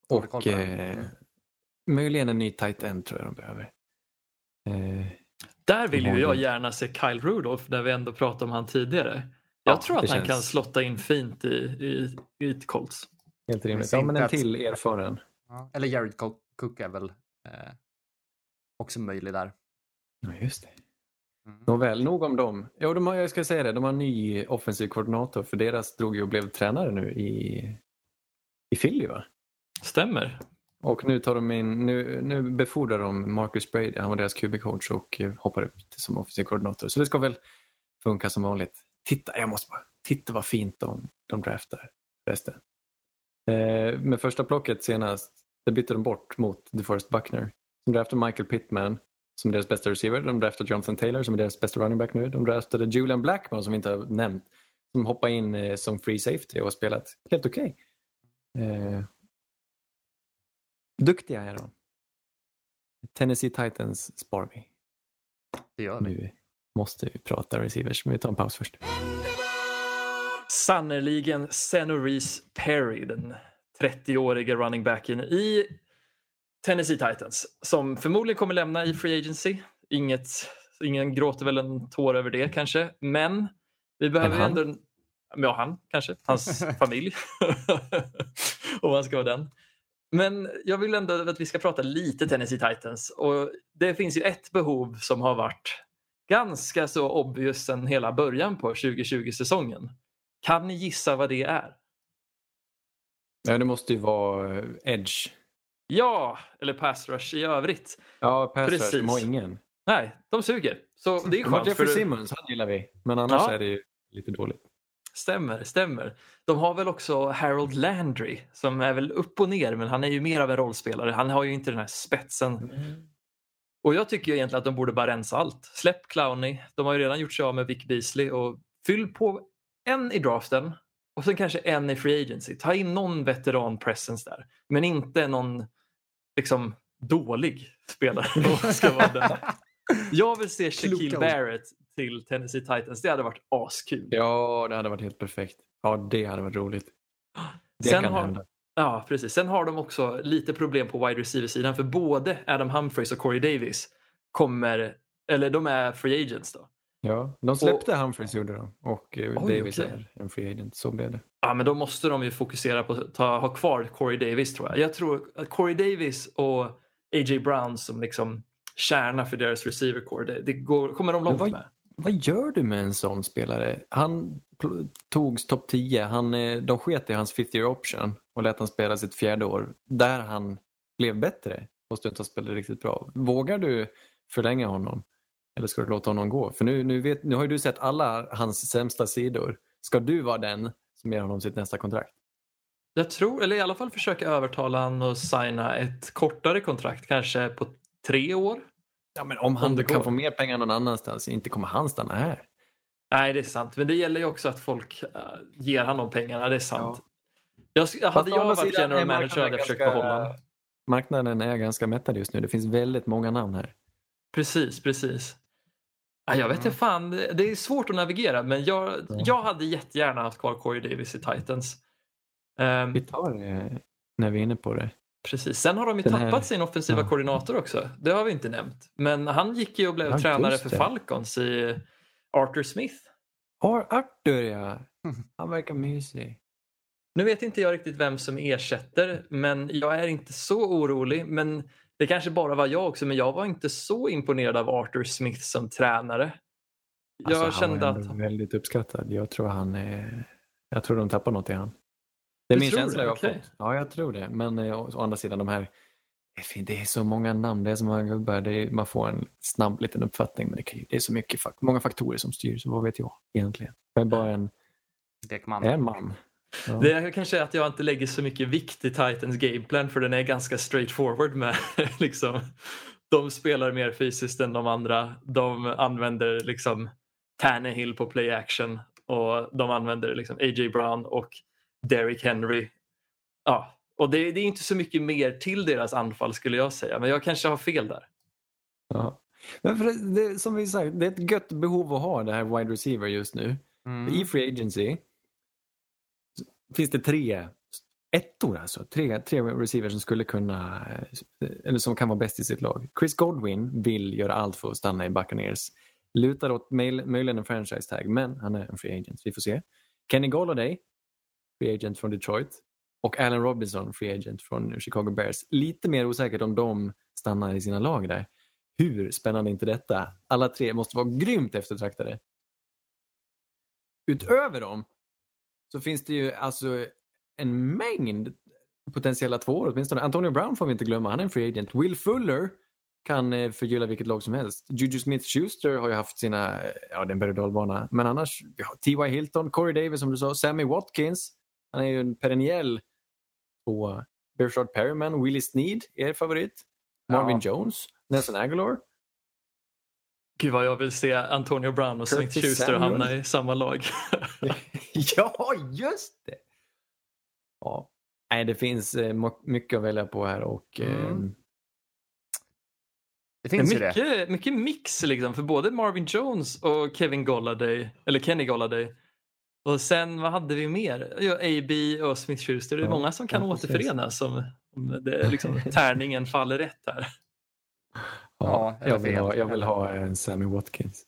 Och eh, möjligen en ny tight end tror jag de behöver. Eh, Där vill ju jag gärna se Kyle Rudolph när vi ändå pratade om han tidigare. Jag Ja, tror att han känns- kan slotta in fint i, i, i Colts. helt rimligt. Ja, men en till erfaren. Ja. Eller Jared Co- Cook är väl eh, också möjlig där. Ja, just det. Mm. Nåväl, nog om dem. Jo, de har, jag ska säga det, de har en ny offensiv koordinator för deras drog ju och blev tränare nu i, i Philly va? Stämmer. Och nu tar de in, nu, nu befordrar de Marcus Brady, han var deras QB-coach och eh, hoppar upp som offensiv koordinator. Så det ska väl funka som vanligt. Titta, jag måste bara, titta vad fint de, de draftar resten. Eh, med första plocket senast Det bytte de bort mot DeForest Buckner. De draftade Michael Pittman som är deras bästa receiver. De draftade Jonathan Taylor som är deras bästa running back nu. De draftade Julian Blackmon som vi inte har nämnt. Som hoppade in eh, som free safety och har spelat helt okej. Eh, duktiga är de. Tennessee Titans spar vi. Det gör vi. Nu måste vi prata receivers, men vi tar en paus först. Sannerligen Senorise Perry, den 30-årige running backen i Tennessee Titans som förmodligen kommer lämna i Free Agency. Inget, ingen gråter väl en tår över det kanske, men vi behöver Men han? ändå... Ja, han kanske. Hans familj. Om man ska vara den. Men jag vill ändå att vi ska prata lite Tennessee Titans. Och det finns ju ett behov som har varit ganska så obvious sedan hela början på 2020-säsongen. Kan ni gissa vad det är? Ja, det måste ju vara eh, Edge. Ja, eller pass rush i övrigt. Ja, pass rush, Precis. de har ingen. Nej, de suger. Så det är skönt. Jeffrey För Simmons, han gillar vi. Men annars Ja. är det ju lite dåligt. stämmer, stämmer. De har väl också Harold Landry som är väl upp och ner men han är ju mer av en rollspelare. Han har ju inte den här spetsen. Och jag tycker ju egentligen att de borde bara rensa allt. Släpp Clowney. De har ju redan gjort sig av med Vic Beasley och fyll på en i draften och sen kanske en i Free Agency. Ta in någon veteran presence där. Men inte någon liksom dålig spelare. ska vara den. Jag vill se Shaquille. Barrett till Tennessee Titans. Det hade varit askul. Ja, det hade varit helt perfekt. Ja, det hade varit roligt. Det Sen kan har- hända. Ja, precis. Sen har de också lite problem på wide receiver-sidan för både Adam Humphries och Corey Davis kommer, eller de är free agents då. Ja, de släppte Humphries gjorde de och eh, Oj, Davis okej. är en free agent. Så blev det. Ja, men då måste de ju fokusera på att ta, ha kvar Corey Davis tror jag. Jag tror att Corey Davis och A.J. Brown som liksom kärna för deras receiver core, det, det går, kommer de långt vad- med. Vad gör du med en sån spelare? Han togs topp 10. Han, eh, de sket i hans 50 year option och lät han spela sitt fjärde år. Där han blev bättre. Måste inte ha spelat riktigt bra. Vågar du förlänga honom? Eller ska du låta honom gå? För nu, nu, vet, nu har ju du sett alla hans sämsta sidor. Ska du vara den som ger honom sitt nästa kontrakt? Jag tror, eller i alla fall försöka övertala honom att signa ett kortare kontrakt, kanske på tre år. Ja, men om han det kan går. få mer pengar någon annanstans, inte kommer han stanna här. Nej, det är sant. Men det gäller ju också att folk äh, ger de pengarna. Det är sant. Jag, sk- hade jag varit general manager hade jag försökt behålla honom. Marknaden är ganska mättad just nu. Det finns väldigt många namn här. Precis, precis. Ja, jag vet inte fan, det är svårt att navigera men jag, Ja. jag hade jättegärna haft kvar Corey Davis i Titans. Ehm, Vi tar det när vi är inne på det. precis. Sen har de ju Den här- tappat sin offensiva Ja. koordinator också. Det har vi inte nämnt. Men han gick ju och blev Ja, tränare för. Falcons i Arthur Smith. Ar- Arthur ja. Han verkar mysig. Nu vet inte jag riktigt vem som ersätter men jag är inte så orolig. Men det kanske bara var jag också men jag var inte så imponerad av Arthur Smith som tränare. Jag Alltså, han kände var att väldigt uppskattad. Jag tror han är... Jag tror de tappar något i han. Det är Du min känsla det? jag har Okej. fått. Ja, jag tror det. Men eh, å å andra sidan, de här... det är fint, Det är så många namn, det är så många gubbar. Det är, man får en snabb liten uppfattning. Men det, kan, det är så mycket, många faktorer som styr, så vad vet jag egentligen? Jag är bara en, Lekman. en man. Ja. Det är kanske att jag inte lägger så mycket vikt i Titans gameplan för den är ganska straightforward med liksom de spelar mer fysiskt än de andra. De använder liksom Tannehill på play action och de använder liksom A.J. Brown och Derrick Henry. Ja, och det, det är inte så mycket mer till deras anfall skulle jag säga, men jag kanske har fel där. Ja. Men för det, det, som vi sagt, det är ett gött behov att ha det här wide receiver just nu. Mm. I Free Agency finns det tre ettor alltså. Tre, tre receivers som skulle kunna, eh, eller som kan vara bäst i sitt lag. Chris Godwin vill göra allt för att stanna i Buccaneers. Lutar åt möjligen en franchise tag, men han är en free agent. Vi får se. Kenny Galladay, free agent från Detroit. Och Allen Robinson, free agent från Chicago Bears. Lite mer osäkert om de stannar i sina lag där. Hur spännande är inte detta? Alla tre måste vara grymt eftertraktade. Utöver dem så finns det ju alltså en mängd potentiella tvåor åtminstone. Antonio Brown får vi inte glömma, han är en free agent. Will Fuller kan eh, förgylla vilket lag som helst. Juju Smith-Schuster har ju haft sina, eh, ja det är en berg dalbana. Men annars, har T.Y. Hilton, Corey Davis som du sa, Sammy Watkins. Han är ju en perenniell tvåa. Bershard Perryman, Willie Sneed, er favorit. Marvin Ja. Jones, Nelson Aguilar. Gud vad jag vill se Antonio Brown och Curtis Smith Schuster Samuel. hamna i samma lag. ja, just det! Ja. Nej, det finns eh, mycket att välja på här och Mm. eh, Det finns ju det. mycket, mycket mix liksom för både Marvin Jones och Kevin Golladay, eller Kenny Golladay. Och sen vad hade vi mer? Ja, AB och Smith Schuster. Det är Ja, många som kan ja, återförenas om, om det, liksom, tärningen faller rätt här. Ja, eller jag, vill ha, jag vill ha en Sammy Watkins.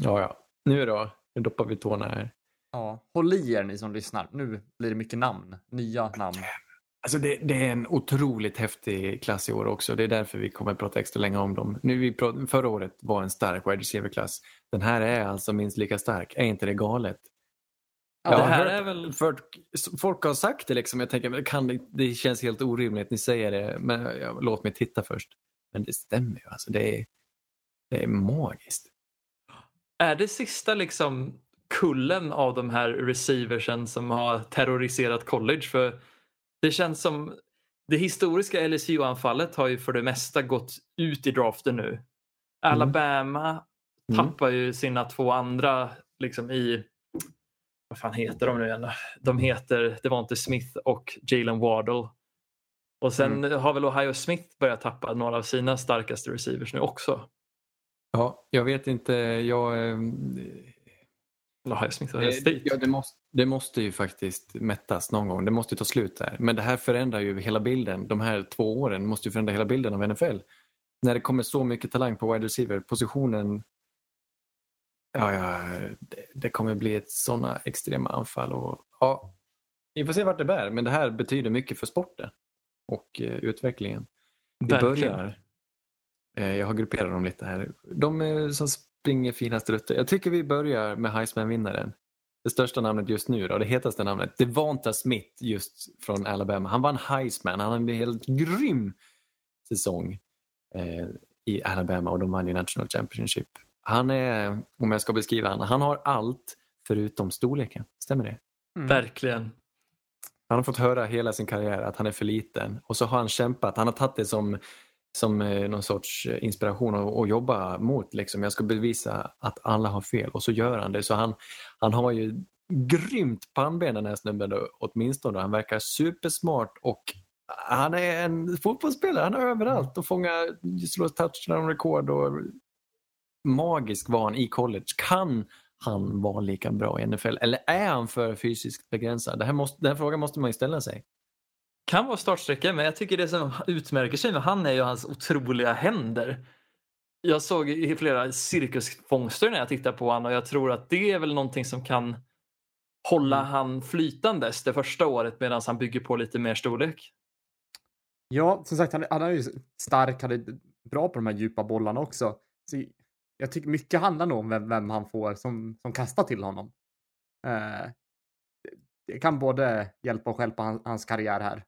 Ja, ja. Nu då? Nu doppar vi tårna här. Ja. Håll i er ni som lyssnar. Nu blir det mycket namn. Nya namn. Alltså det, det är en otroligt häftig klass i år också. Det är därför vi kommer att prata extra länge om dem. Nu vi förra året var en stark wide receiver-klass. Den här är alltså minst lika stark. Är inte det galet? Ja, det här är väl... Folk, folk har sagt det liksom. Jag tänker, kan det, det känns helt orimligt. Ni säger det, men ja, låt mig titta först. Men det stämmer ju. Alltså det, är, det är magiskt. Är det sista liksom kullen av de här receiversen som har terroriserat college? För det känns som det historiska LSU-anfallet har ju för det mesta gått ut i draften nu. Alabama Mm. tappar ju sina två andra liksom i vad fan heter de nu igen? De heter Devonte Smith och Jalen Waddle. Och sen har väl Ohio Smith börjat tappa några av sina starkaste receivers nu också. Ja, jag vet inte. Jag, eh, Ohio Smith och Eh. Ja, det, måste, det måste ju faktiskt mättas någon gång. Det måste ju ta slut där. Men det här förändrar ju hela bilden. De här två åren måste ju förändra hela bilden av NFL. När det kommer så mycket talang på wide receiver, positionen Ja, ja det, det kommer bli ett sådana extrema anfall. Och, ja, vi får se vart det bär, men det här betyder mycket för sporten och eh, utvecklingen. Vi Verkligen. börjar. Eh, jag har grupperat dem lite här. De eh, som springer finast rutter. Jag tycker vi börjar med Heisman-vinnaren. Det största namnet just nu, då, det hetaste namnet. Devonta Smith just från Alabama. Han vann Heisman. Han hade en helt grym säsong eh, i Alabama och de vann ju National Championship. Han är, om jag ska beskriva honom, han har allt förutom storleken. Stämmer det? Mm. Verkligen. Han har fått höra hela sin karriär att han är för liten och så har han kämpat. Han har tagit det som, som eh, någon sorts eh, inspiration och, och jobba mot. Liksom. Jag ska bevisa att alla har fel och så gör han det. Så han, han har ju grymt pannben den här snubben då, åtminstone. Han verkar supersmart och han är en fotbollsspelare. Han är överallt och fångar, slår touchdown-rekord och magisk var han i college. Kan han vara lika bra i NFL? Eller är han för fysiskt begränsad? Det här måste, den här frågan måste man ju ställa sig. Kan vara startsträcka men jag tycker det som utmärker sig med han är ju hans otroliga händer. Jag såg i flera cirkusfångster när jag tittar på honom och jag tror att det är väl någonting som kan hålla han flytandes det första året medan han bygger på lite mer storlek. Ja, som sagt, han, han är ju stark, han är bra på de här djupa bollarna också. Så jag tycker mycket handlar nog om vem, vem han får som, som kastar till honom. Eh, det- kan både hjälpa och stjälpa hans, hans karriär här.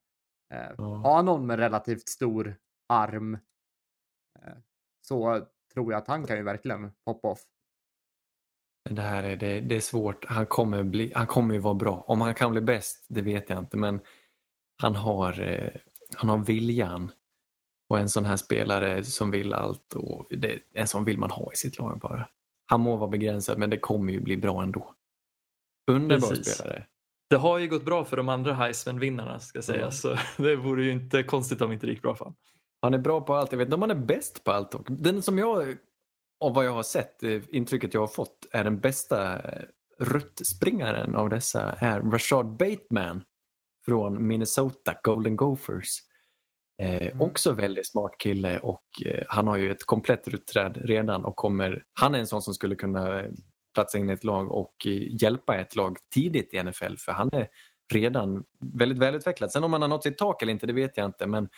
Eh, Ja. Har någon med relativt stor arm eh, så tror jag att han kan ju verkligen poppa off. Det här är, det, det är svårt. Han kommer, bli, han kommer ju vara bra. Om han kan bli bäst, det vet jag inte. Men han har, eh, han har viljan. Och en sån här spelare som vill allt. Och det, en sån vill man ha i sitt lag bara. Han må vara begränsad, men det kommer ju bli bra ändå. Underbar Precis. spelare. Det har ju gått bra för de andra Heisman-vinnarna ska sägas. Så det vore ju inte konstigt om inte det gick bra för honom. Han är bra på allt. Jag vet inte om han är bäst på allt. dock. Den som jag, av vad jag har sett, eh, intrycket jag har fått, är den bästa eh, ruttspringaren av dessa är Rashad Bateman från Minnesota Golden Gophers. Eh, Mm. Också väldigt smart kille och eh, han har ju ett komplett rutträd redan och kommer, han är en sån som skulle kunna eh, platsa in i ett lag och eh, hjälpa ett lag tidigt i NFL för han är redan väldigt välutvecklad. Sen om han har nått sitt tak eller inte, det vet jag inte men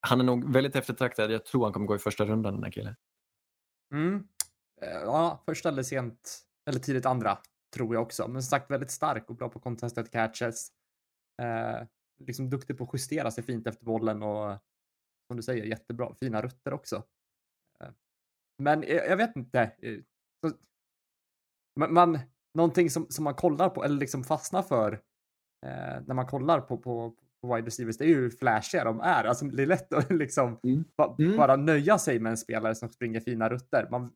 han är nog väldigt eftertraktad. Jag tror han kommer gå i första rundan den här killen. Mm. Ja, första eller sent, eller tidigt andra, tror jag också. Men som sagt, väldigt stark och bra på contested catches. Eh, liksom duktig på att justera sig fint efter bollen och som du säger, jättebra. Fina rutter också. Eh, men jag, vet inte. eh, Så, man, någonting som, som man kollar på eller liksom fastnar för eh, när man kollar på, på, wide receivers, det är ju flashiga de är. Alltså, det är lätt att liksom Mm. ba- Mm. bara nöja sig med en spelare som springer fina rutter. Man,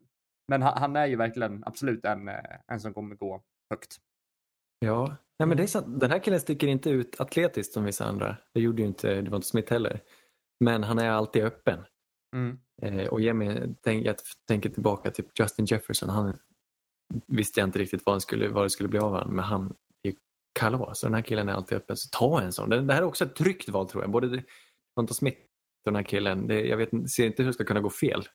men han, han är ju verkligen absolut en, eh, en som kommer gå högt. Ja, Nej, men det är sant. den här killen sticker inte ut atletiskt som vissa andra. Det gjorde ju inte Devonta Smith heller. Men han är alltid öppen. Mm. Eh, och tänk, jag tänker tillbaka till Justin Jefferson. Han visste jag inte riktigt vad, han skulle, vad det skulle bli av honom, men han är kalas. Så den här killen är alltid öppen. Så ta en sån. Det, det här är också ett tryggt val tror jag. Både Smith och den här killen. Det, jag vet, inte- ser inte hur det ska kunna gå fel.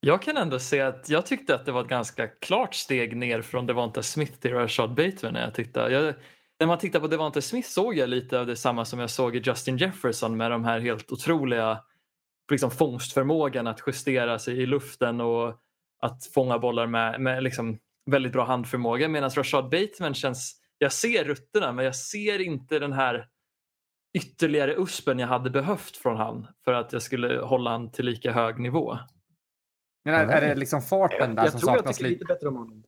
Jag kan ändå se att jag tyckte att det var ett ganska klart steg ner från Devonta Smith till Rashad Bateman när jag tittade. Jag, när man tittar på Devonta Smith såg jag lite av detsamma som jag såg i Justin Jefferson med de här helt otroliga liksom, fångstförmågan att justera sig i luften och att fånga bollar med, med liksom, väldigt bra handförmåga medan Rashad Bateman känns, jag ser rutterna men jag ser inte den här ytterligare uspen jag hade behövt från han för att jag skulle hålla han till lika hög nivå. Men är, Ja, är det liksom farten där jag som tror jag saknas tycker lite? bättre om honom.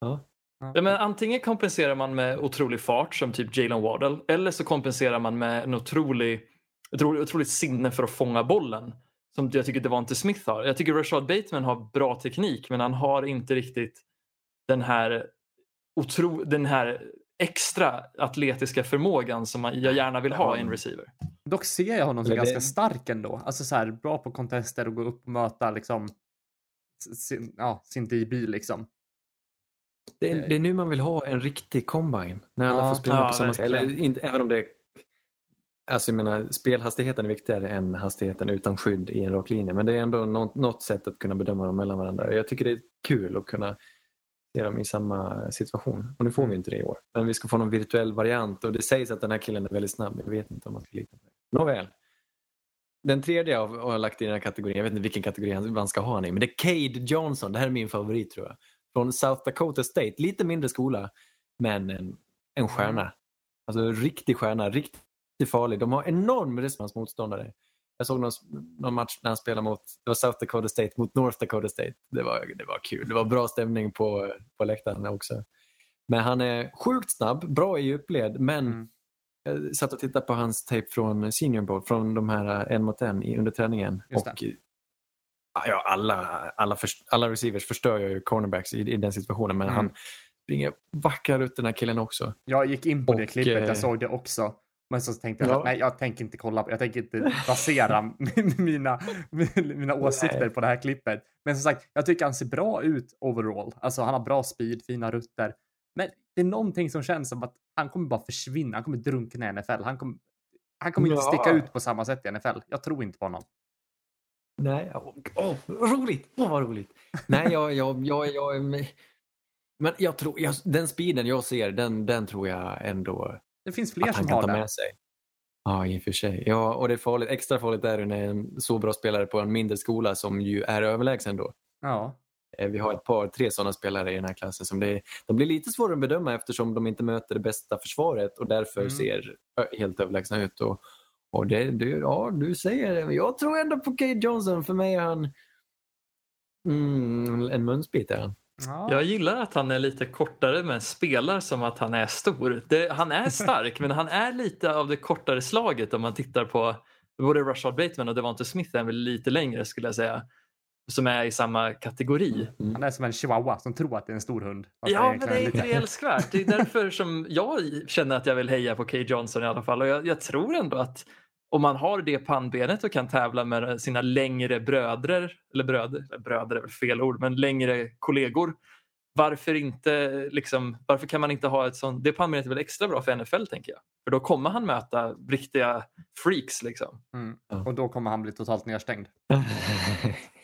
Ja. Ja, men antingen kompenserar man med otrolig fart som typ Jalen Waddell eller så kompenserar man med en otrolig, ett otroligt, otroligt sinne för att fånga bollen som jag tycker Devonte Smith har. Jag tycker Rashad Bateman har bra teknik men han har inte riktigt den här, otro, den här extra atletiska förmågan som man, jag gärna vill ha i en receiver. Dock ser jag honom som ganska stark ändå. Alltså så här, bra på contester och gå upp och möta liksom sin, ja, sin DB liksom. Det, är, det är nu man vill ha en riktig combine. När alla Ja. får springa Ja, på samma inte, även om det Alltså jag menar, spelhastigheten är viktigare än hastigheten utan skydd i en rak linje. Men det är ändå något, något sätt att kunna bedöma dem mellan varandra. Jag tycker det är kul att kunna se dem i samma situation. Och nu får vi inte det i år. Men vi ska få någon virtuell variant och det sägs att den här killen är väldigt snabb. Jag vet inte om man ska lita på det. Nåväl. Den tredje jag har lagt i den här kategorin, jag vet inte vilken kategori man ska ha han i, men det är Cade Johnson. Det här är min favorit tror jag. Från South Dakota State, lite mindre skola, men en, en stjärna. Alltså en riktig stjärna, riktigt farlig. De har enorm respons motståndare. Jag såg någon, någon match när han spelade mot det var South Dakota State mot North Dakota State. Det var, det var kul. Det var bra stämning på, på läktaren också. Men han är sjukt snabb, bra i djupled, men Mm. Jag satt och tittade på hans tape från Senior Bowl, från de här en mot en i- under träningen. Och ja, alla, alla, för, alla receivers förstör ju cornerbacks i, i den situationen, men Mm. han springer vackra ut den här killen också. Jag gick in på det Och, klippet, eh, jag såg det också. Men så tänkte jag Ja. att nej, jag tänker inte kolla på, jag tänker inte basera mina, mina åsikter Nej. på det här klippet. Men som sagt, jag tycker han ser bra ut overall. Alltså han har bra speed, fina rutter. Men det är någonting som känns som att han kommer bara försvinna, han kommer drunkna i NFL. Han kommer, han kommer inte Ja. sticka ut på samma sätt i NFL. Jag tror inte på honom. Nej, åh, åh, roligt! Åh, vad roligt! Nej, jag, jag, jag, jag, men jag tror, jag, den speeden jag ser, den, den tror jag ändå Det finns fler att han som kan har ta det. med sig. Ja, i och för sig. Ja, och det är farligt. Extra farligt är det när en så bra spelare på en mindre skola som ju är överlägsen då. Ja. Eh, Vi har ett par, tre sådana spelare i den här klassen som det, de blir lite svårare att bedöma eftersom de inte möter det bästa försvaret och därför Mm. ser helt överlägsna ut. Och, och det, du, ja, du säger det. Jag tror ändå på Cade Johnson. För mig är han mm, en munsbit. Är han. Ja. Jag gillar att han är lite kortare men spelar som att han är stor. Det, han är stark men han är lite av det kortare slaget om man tittar på både Rashad Bateman och Devonta Smith är väl lite längre skulle jag säga. Som är i samma kategori. Han är som en chihuahua som tror att det är en stor hund. Ja, men det är inte älskvärt. Det är därför som jag känner att jag vill heja på Kay Johnson i alla fall. Och jag, jag tror ändå att om man har det pannbenet och kan tävla med sina längre bröder, eller bröder, eller bröder är väl fel ord, men längre kollegor. Varför inte liksom, varför kan man inte ha ett sånt, det pannbenet är väl extra bra för NFL tänker jag. För då kommer han möta riktiga freaks liksom. Mm. Och då kommer han bli totalt nedstängd.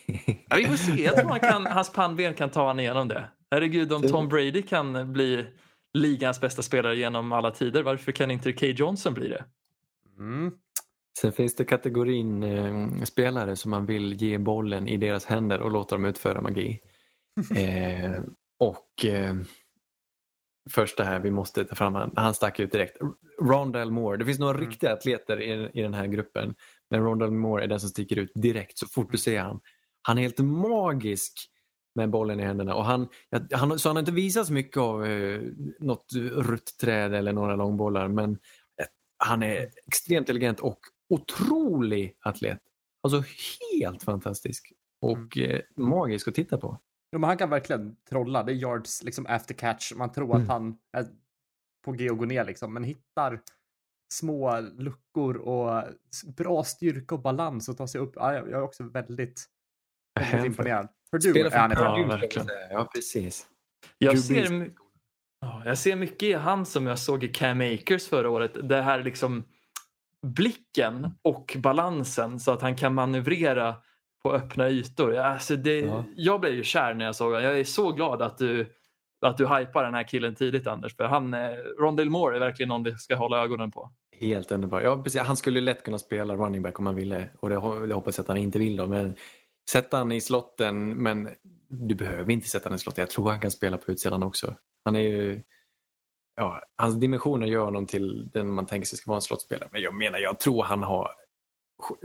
Ja, vi får se, jag tror han kan, hans pannben kan ta han igenom det. Herregud, om Tom Brady kan bli ligans bästa spelare genom alla tider, varför kan inte Kay Johnson bli det? Mm. Sen finns det kategorin eh, spelare som man vill ge bollen i deras händer och låta dem utföra magi. eh, och eh, första här, vi måste ta fram han, han stack ut direkt. Rondell Moore, det finns några Mm. riktiga atleter i, i den här gruppen. Men Rondell Moore är den som sticker ut direkt så fort du ser han. Han är helt magisk med bollen i händerna. Och han, han, så han har inte visat så mycket av eh, något ruttträd eller några långbollar. Men han är extremt intelligent och otrolig atlet. Alltså helt fantastisk och Mm. eh, magisk att titta på. Jo, men han kan verkligen trolla. Det är yards liksom after catch. Man tror Mm. att han är på G och går ner liksom, men hittar små luckor och bra styrka och balans och ta sig upp. Ja, jag är också väldigt, väldigt Hänför. imponerad. Spelar är han för. Ja, ska verkligen. jag. Ja, precis. Jag ser, ja, jag ser mycket i han som jag såg i Cam Akers förra året. Det här liksom blicken och balansen så att han kan manövrera på öppna ytor. Alltså det, Ja. Jag blev ju kär när jag såg honom. Jag är så glad att du, att du hypar den här killen tidigt Anders. För han, eh, Rondell Moore är verkligen någon vi ska hålla ögonen på. Helt underbar. Ja, precis. Han skulle lätt kunna spela running back om han ville och det hoppas jag att han inte vill. Då. Men sätta han i slotten, men du behöver inte sätta han i slotten. Jag tror han kan spela på utsidan också. Han är ju, ja, hans dimensioner gör honom till den man tänker sig ska vara en slottspelare. Men jag menar, jag tror han har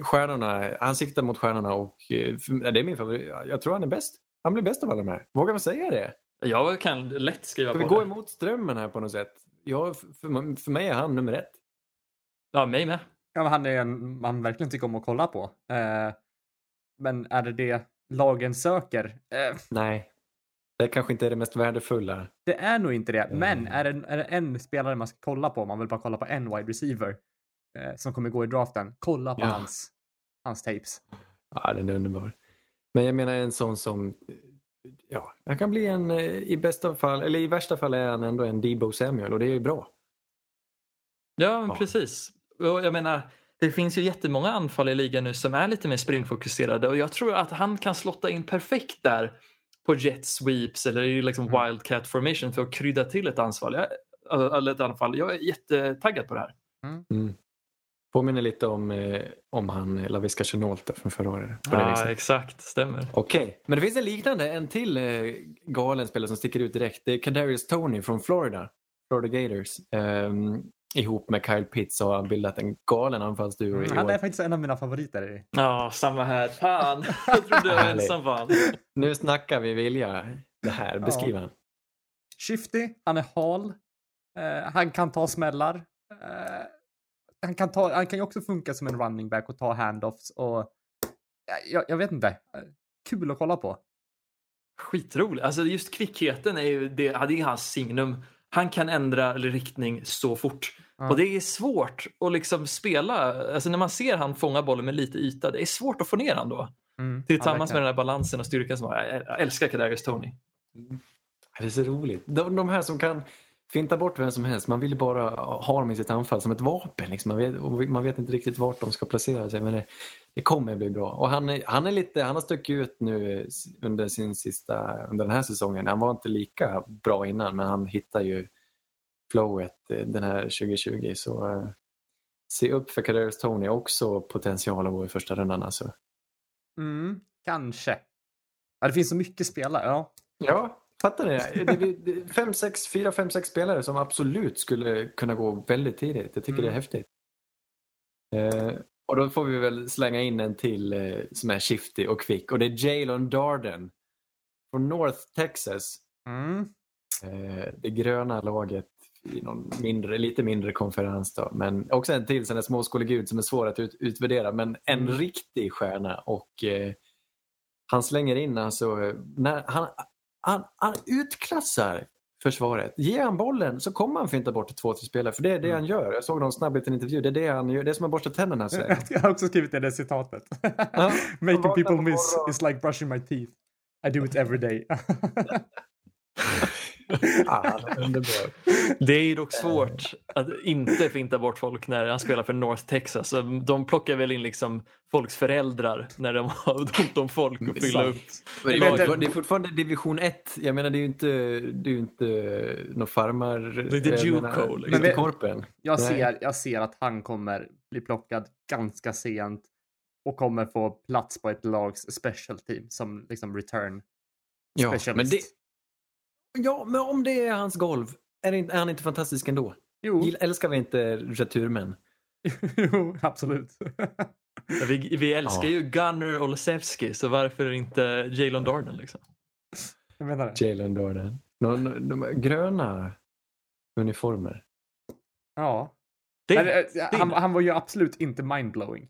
stjärnorna, han siktar mot stjärnorna och eh, för- det är min favorit. Jag tror han är bäst. Han blir bäst av alla de här. Vågar man säga det? Jag kan lätt skriva vi på det. emot strömmen här på något sätt? Ja, för, för- för mig är han nummer ett. Ja, mig med. Ja, men han är en man verkligen tycker om att kolla på. Eh, men är det det lagen söker? Eh, Nej, det kanske inte är det mest värdefulla. det är nog inte det. Men Mm. är det, är det en spelare man ska kolla på, man vill bara kolla på en wide receiver eh, som kommer gå i draften, kolla på Ja. hans, hans tapes. Ja, den är underbar. Men jag menar en sån som, ja, han kan bli en, eh, i bästa fall, eller i värsta fall är han ändå en Debo Samuel och det är ju bra. Ja, men Ja. precis. Och jag menar, det finns ju jättemånga anfall i ligan nu som är lite mer springfokuserade och jag tror att han kan slotta in perfekt där på jet sweeps eller i liksom Mm. wildcat formation för att krydda till ett anfall. Jag, eller ett anfall. Jag är jättetaggad på det här. Mm. Påminner lite om, eh, om han eh, Laviska Chenault från förra året. Viset. exakt. Stämmer. Okej, men det finns en liknande, en till eh, galen spelare som sticker ut direkt. Det är Kadarius Tony från Florida, Florida Gators. Ehm, ihop med Kyle Pitts har han bildat en galen anfallsduo i Mm, han år. är faktiskt en av mina favoriter. i- Ja, samma här. Fan, jag trodde jag var ensam fan. Nu snackar vi vilja. Det här, beskriv han. Shifty, han är hal. Eh, han kan ta smällar. Eh, han, kan ta, han kan ju också funka som en running back och ta handoffs och ja, jag, jag vet inte. Kul att kolla på. Skitroligt. Alltså just kvickheten är ju det, ja, det är hans signum. Han kan ändra riktning så fort. Ja. Och det är svårt att liksom spela. Alltså när man ser han fånga bollen med lite yta, det är svårt att få ner han då. Mm, Tillsammans ja, med den här balansen och styrkan som. Jag jag älskar Kadarius Tony. Det är så roligt. De, de här som kan finta bort vem som helst. Man vill bara ha dem i sitt anfall som ett vapen. Liksom. Man, vet, man vet inte riktigt vart de ska placera sig. Men det, det kommer bli bra. Och han, är, han, är lite, han har stuckit ut nu under sin sista, under den här säsongen. Han var inte lika bra innan men han hittar ju flowet eh, den här 2020. Så eh, se upp för Kadarius Tony. Också potential att gå i första rundan alltså. Mm, kanske. Ja, det finns så mycket spelare. Ja. Ja, fattar ni? Det fem, sex, fyra, fem, sex spelare som absolut skulle kunna gå väldigt tidigt. Jag tycker Mm. det är häftigt. Eh, och då får vi väl slänga in en till eh, som är shifty och kvick och det är Jalen Darden från North Texas. Mm. Eh, det gröna laget i någon mindre, lite mindre konferens då. Men också en till där småskolegud som är svår att ut, utvärdera. Men en Mm. riktig stjärna och eh, han slänger in alltså, när han, han, han utklassar försvaret. Ger han bollen så kommer han finta bort två, tre spelare. För det är det Mm. han gör. Jag såg någon snabb liten intervju. Det är det han gör. Det är som att borsta tänderna. Så. Jag har också skrivit det där citatet. Making people miss is like brushing my teeth. I do it every day. Ah. Det är ju dock svårt att inte finta bort folk när han spelar för North Texas. Så De plockar väl in liksom folks föräldrar när de har ont om folk att fylla upp. Men det, är, det- det är fortfarande division 1. Jag menar det är ju inte, det är ju inte någon farmar... Det är inte Juco, menar, liksom. inte Men- korpen. Jag ser, jag ser att han kommer bli plockad ganska sent och kommer få plats på ett lags special team som liksom return Ja, specialist. men det, ja, men om det är hans golv, är, det inte, är han inte fantastisk ändå? Jo, Gill- Älskar vi inte returmän? jo absolut. Vi, vi älskar Ja. ju Gunnar Olszewski så varför inte Jalen Darden? Liksom? jag menar det. Jalen Darden. De, de, de gröna uniformer. Ja. Det, Men, eh, det- han, han var ju absolut inte mindblowing.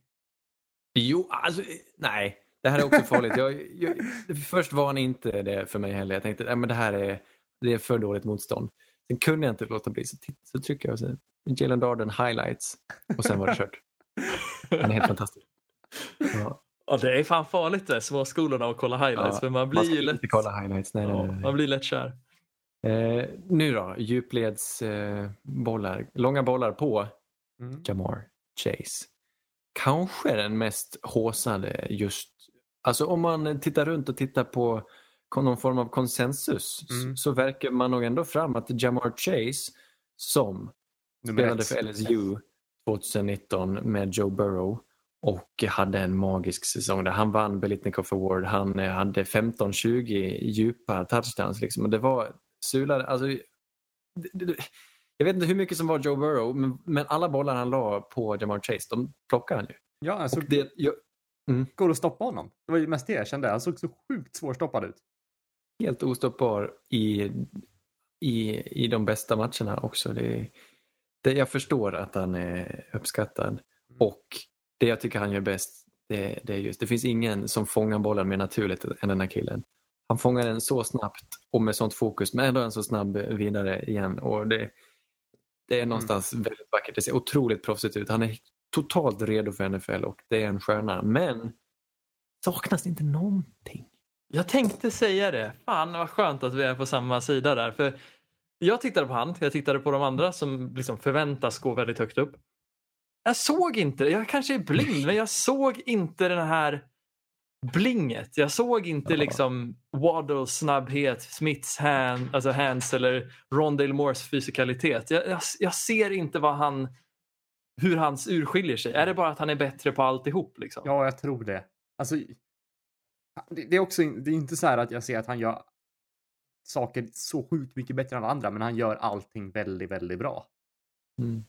Jo, alltså nej. Det här är också farligt. Jag, jag, först var han inte det för mig heller. Jag tänkte att men det här är, det är för dåligt motstånd. Sen kunde jag inte låta bli, så, så trycker jag och så, Jalen Darden highlights och sen var det kört. Han är helt fantastisk. Ja, ja, det är fan farligt det, småskolorna att kolla highlights. Ja, för man man blir ska ju lätt, inte kolla highlights. Nej, ja, nej, nej. man blir lätt kär. Eh, nu då, djupledsbollar. Eh, bollar. Långa bollar på Mm. Jamar Chase. Kanske den mest håsade just... Alltså om man tittar runt och tittar på någon form av konsensus Mm. så verkar man nog ändå fram att Jamar Chase som Nummer spelade ett. för LSU 2019 med Joe Burrow och hade en magisk säsong där han vann Belitnikov Award. Han eh, hade 15-20 djupa touchdowns. Liksom. Och det var sulade. Alltså, jag vet inte hur mycket som var Joe Burrow men, men alla bollar han la på Jamar Chase, de plockade han ju. Ja, alltså, Och det, jag, går det att stoppa honom? Det var ju mest det jag kände. Han såg så sjukt svårstoppad ut. Helt ostoppbar i, i, i de bästa matcherna också. Det, det, jag förstår att han är uppskattad. Och det jag tycker han gör bäst, det, det är just, det finns ingen som fångar bollen mer naturligt än den här killen. Han fångar den så snabbt och med sånt fokus, men ändå en så snabb vidare igen. Och det, det är någonstans väldigt vackert. Det ser otroligt proffsigt ut. Han är totalt redo för NFL och det är en stjärna. Men saknas inte någonting. Jag tänkte säga det. Fan vad skönt att vi är på samma sida där. För jag tittade på han, jag tittade på de andra som liksom förväntas gå väldigt högt upp. Jag såg inte, jag kanske är blind, men jag såg inte den här blinget. Jag såg inte Ja. liksom Waddles snabbhet, Smiths hand, alltså hands eller Rondale Moores fysikalitet. Jag, jag, jag ser inte vad han, hur hans urskiljer sig. Är det bara att han är bättre på alltihop? Liksom? Ja, jag tror det. Alltså, det, är också det är inte så här att jag ser att han gör saker så sjukt mycket bättre än alla andra, men han gör allting väldigt, väldigt bra. Mm.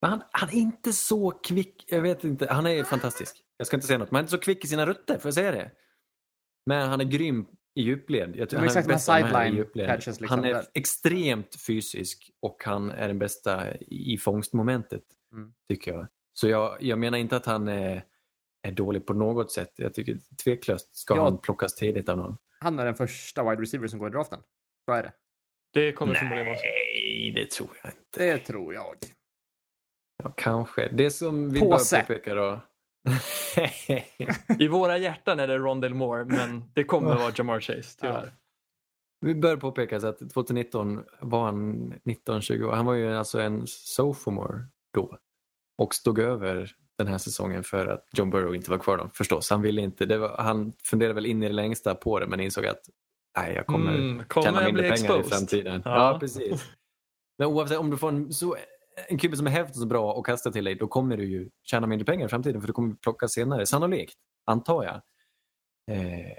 Men han, han är inte så kvick. Jag vet inte. Han är fantastisk. Jag ska inte säga något. Men han är inte så kvick i sina rutter, får jag säga det? Men han är grym i djupled. Jag tror han är exakt, de här bäst av de här i sideline catches liksom han är extremt fysisk och han är den bästa i fångstmomentet, Mm. tycker jag. Så jag, jag menar inte att han är, är dålig på något sätt. Jag tycker tveklöst ska Ja. han plockas tidigt av någon. Han är den första wide receiver som går i draften. Så är det. Det kommer förmodligen vara. Nej, det tror jag inte. Det tror jag. Ja, kanske. Det som vi Påse. bör påpeka då. I våra hjärtan är det Rondell Moore, men det kommer vara Jamar Chase, tyvärr. Vi bör påpeka så att 2019 var han 19-20 år. Han var ju alltså en sophomore då och stod över den här säsongen för att John Burrow inte var kvar då, förstås. Han ville inte, var, han funderade väl in i det längsta på det men insåg att nej, jag kommer Mm, kommer tjäna mindre pengar i exposed? framtiden. Ja. Ja, precis. Men oavsett om du får en, så, en kubbe som är hälften så bra och kastar till dig, då kommer du ju tjäna mindre pengar i framtiden för du kommer plocka senare, sannolikt, antar jag. Eh,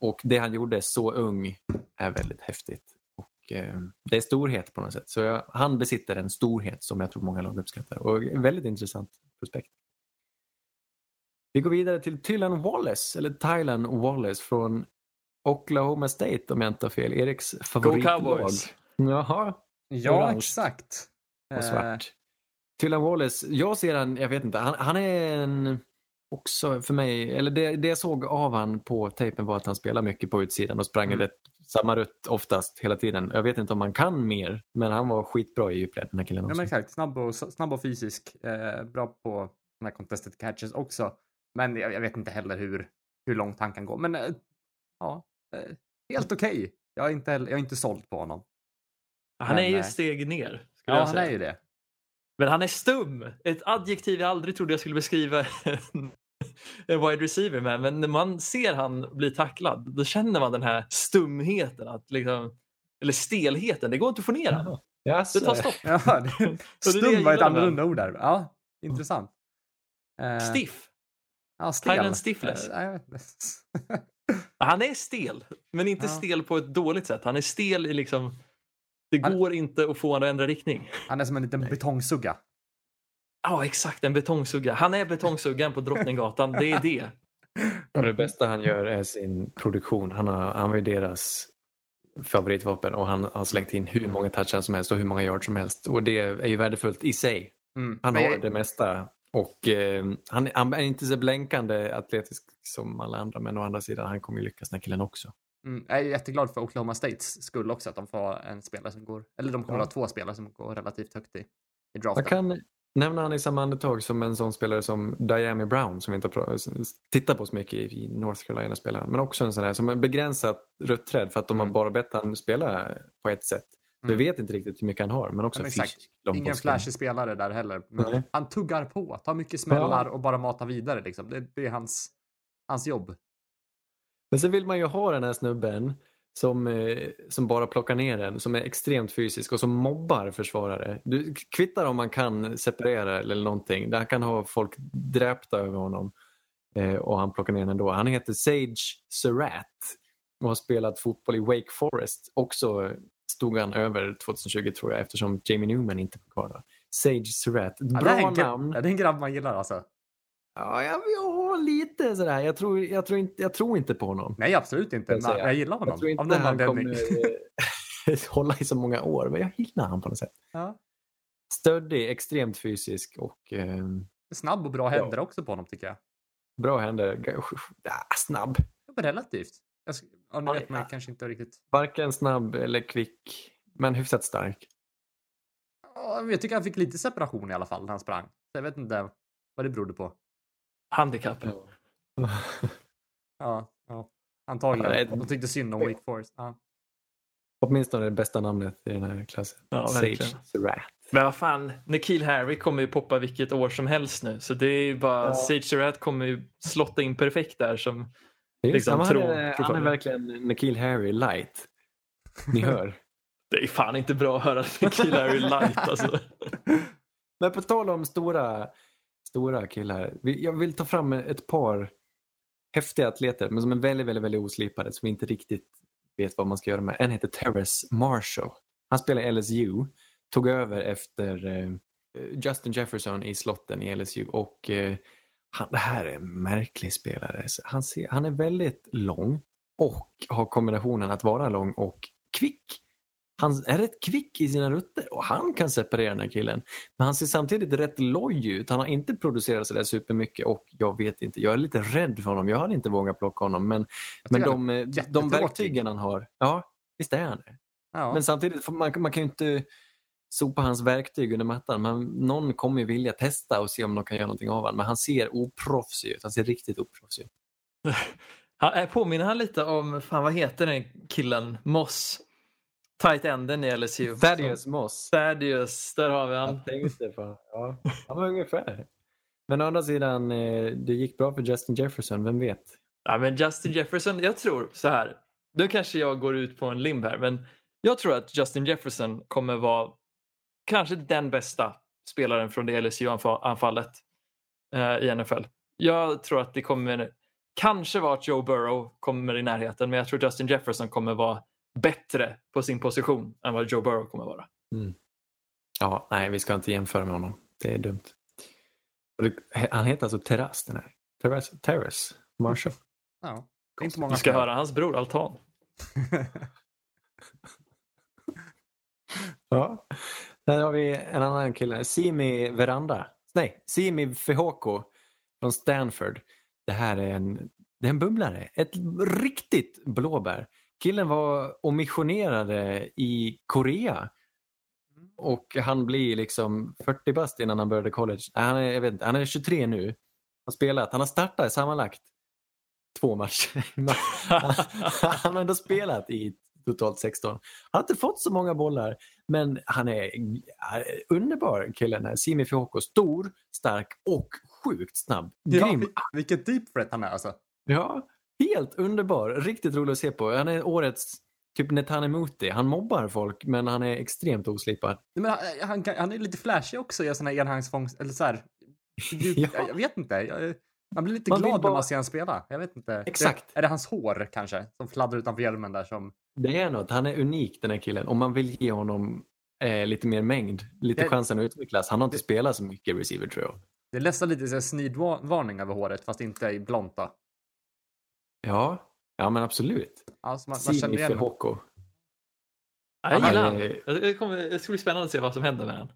och det han gjorde så ung är väldigt häftigt. Och, eh, det är storhet på något sätt. Så jag, han besitter en storhet som jag tror många lag uppskattar och väldigt intressant prospekt. Vi går vidare till Tylan Wallace, eller Tylan Wallace från Oklahoma State om jag inte har fel. Eriks Go favoritlag. Cowboys! Jaha, Ja, Orange. exakt. och Eh, svart. Tylan Wallace, jag ser han, jag vet inte, han, han är en också för mig, eller det, det jag såg av han på tejpen var att han spelar mycket på utsidan och sprang Mm. rätt, samma rutt oftast hela tiden. Jag vet inte om han kan mer, men han var skitbra i djupled den här killen Ja, också. men exakt. Snabb och, snabb och fysisk. Eh, bra på de här contested catches också. Men jag, jag vet inte heller hur, hur långt han kan gå. Men eh, ja, eh, helt okej. Jag, är inte, jag är inte såld på honom. Han är Men, ju eh, steg ner. Ja, jag han säga. är ju det. Men han är stum. Ett adjektiv jag aldrig trodde jag skulle beskriva en- en wide receiver med. Men när man ser han bli tacklad, då känner man den här stumheten. Att liksom, eller stelheten. Det går inte att få ner han. Jaså? Det tar stopp. Ja, det, är stum var ett annorlunda ord där. Ja, intressant. Stiff. Ja, stel. Thailand stiffness. Eh. Han är stel, men inte Ja. stel på ett dåligt sätt. Han är stel i liksom... Det Han- går inte att få honom att ändra riktning. Han är som en liten betongsugga. Ja, exakt. En betongsugga. Han är betongsuggan på Drottninggatan. Det är det. Och det bästa han gör är sin produktion. Han, har, han var ju deras favoritvapen och han har slängt in hur många touchdowns som helst och hur många yards som helst. Och det är ju värdefullt i sig. Mm. Han har jag- det mesta. Och eh, han, han är inte så blänkande atletisk som alla andra, men å andra sidan, han kommer ju lyckas den här killen också. Mm, jag är jätteglad för Oklahoma States skull också att de får en spelare som går, eller de kommer Ja. ha två spelare som går relativt högt i, i Jag draften. kan nämna han i samma andetag som en sån spelare som Diami Brown som vi inte tittat på så mycket i- North Carolina-spelaren. Men också en sån här som är begränsat rött träd för att de har Mm. bara bett han spela på ett sätt. Så Mm. Vi vet inte riktigt hur mycket han har, men också Ja, exakt. Ingen flashig spelare där heller. Men Nej. han tuggar på, tar mycket smällar och bara matar vidare. Liksom. Det, det är hans, hans jobb. Men sen vill man ju ha den här snubben som, eh, som bara plockar ner den, som är extremt fysisk och som mobbar försvarare. Du kvittar om man kan separera eller någonting. Där kan ha folk dräpta över honom eh, och han plockar ner den ändå. Han heter Sage Surratt och har spelat fotboll i Wake Forest. Också stod han över 2020 tror jag eftersom Jamie Newman inte var kvar där. Sage Surratt. Ja, Bra det, är en, namn. ja, det är en grabb man gillar alltså. Ja, jag, jag lite sådär. Jag tror, jag, tror inte, jag tror inte på honom. Nej, absolut inte. Jag säga. jag gillar honom. Jag tror av inte någon han anledning. kommer eh, hålla i så många år, men jag gillar han på något sätt. Ja. Stöddig, extremt fysisk och eh, Snabb och bra Ja. händer också på honom tycker jag. bra händer. Ja, snabb. Ja, men Relativt. Jag, ja, nu vet man ja. kanske inte riktigt. Varken snabb eller kvick, men hyfsat stark. Ja, Jag tycker han fick lite separation i alla fall när han sprang. Så jag vet inte vad det berodde på. Handikapp. Ja, ja. Antagligen. Ja, det- De tyckte synd om Wake Forest. Ja. Åtminstone det bästa namnet i den här klassen. Ja, verkligen. Sage. Men vad fan, Nikhil Harry kommer ju poppa vilket år som helst nu. Så det är ju bara, Ja. Sage Surratt kommer ju slotta in perfekt där som Liksom, han, tro- är, tro han är verkligen Nikhil Harry light. Ni hör. Det är fan inte bra att höra Nikhil Harry light alltså. Men på tal om stora, stora killar. Jag vill ta fram ett par häftiga atleter men som är väldigt, väldigt, väldigt oslipade som inte riktigt vet vad man ska göra med. En heter Terrace Marshall. Han spelar i LSU. Tog över efter eh, Justin Jefferson i slotten i LSU och eh, han, det här är en märklig spelare. Han, ser, han är väldigt lång och har kombinationen att vara lång och kvick. Han är rätt kvick i sina rutter och han kan separera den här killen. Men han ser samtidigt rätt loj ut. Han har inte producerat sådär supermycket och jag vet inte, jag är lite rädd för honom. Jag hade inte vågat plocka honom men, men de, de verktygen han har, ja visst är han det. Ja. Men samtidigt, man, man kan ju inte sopa hans verktyg under mattan. Men någon kommer ju vilja testa och se om de kan göra någonting av honom. Men han ser oproffsig ut. Han ser riktigt oproffsig ut. Han, eh, påminner han lite om, fan vad heter den killen? Moss. Tight enden i LSU. Thaddeus Moss. Thaddeus, där har vi han. Jag tänkte på, ja, han var ungefär. Men å andra sidan, eh, det gick bra för Justin Jefferson, vem vet? Ja, men Justin Jefferson, jag tror så här. Nu kanske jag går ut på en limb här, men jag tror att Justin Jefferson kommer vara kanske den bästa spelaren från det LSU-anfallet eh, i NFL. Jag tror att det kommer kanske vara att Joe Burrow kommer i närheten, men jag tror Justin Jefferson kommer vara bättre på sin position än vad Joe Burrow kommer vara. Ja, nej, vi ska inte jämföra med honom. Det är dumt. Han heter alltså Terrace, den här. Terrace, Terrace Marshall. ja. Det är inte många Vi ska höra hans bror Altan. Ja. Där har vi en annan kille, Simi Veranda. Nej, Simi Fehoko från Stanford. Det här är en, det är en bubblare. Ett riktigt blåbär. Killen var och missionerade i Korea. Och han blir liksom 40 bast innan han började college. Han är, jag vet inte, han är 23 nu. Han har spelat, han har startat sammanlagt två matcher. han har ändå spelat i totalt 16. Han har inte fått så många bollar, men han är ja, underbar killen här. Simi Fihoko, stor, stark och sjukt snabb. Ja, Grym. vil- vilket deep threat han är alltså. Ja, helt underbar. Riktigt rolig att se på. Han är årets typ Netanemuti. Han mobbar folk, men han är extremt oslipad. Men han, han, kan- han är lite flashig också i här enhandsfångst, eller så här. Ja. jag, jag vet inte. Jag, man blir lite Man glad när bara- man ser honom spela. Jag vet inte. Exakt. Det, är det hans hår kanske som fladdrar utanför hjälmen där som... Det är något. Han är unik den här killen. Om man vill ge honom eh, lite mer mängd, lite Det- chansen att utvecklas. Han har inte spelat så mycket receiver tror jag. Det är nästan lite så snidvarning över håret fast inte i blont då. Ja, ja men absolut. Alltså man, man känner igen honom. Fihoko. Jag gillar Han Det, kommer, det ska bli spännande att se vad som händer med honom.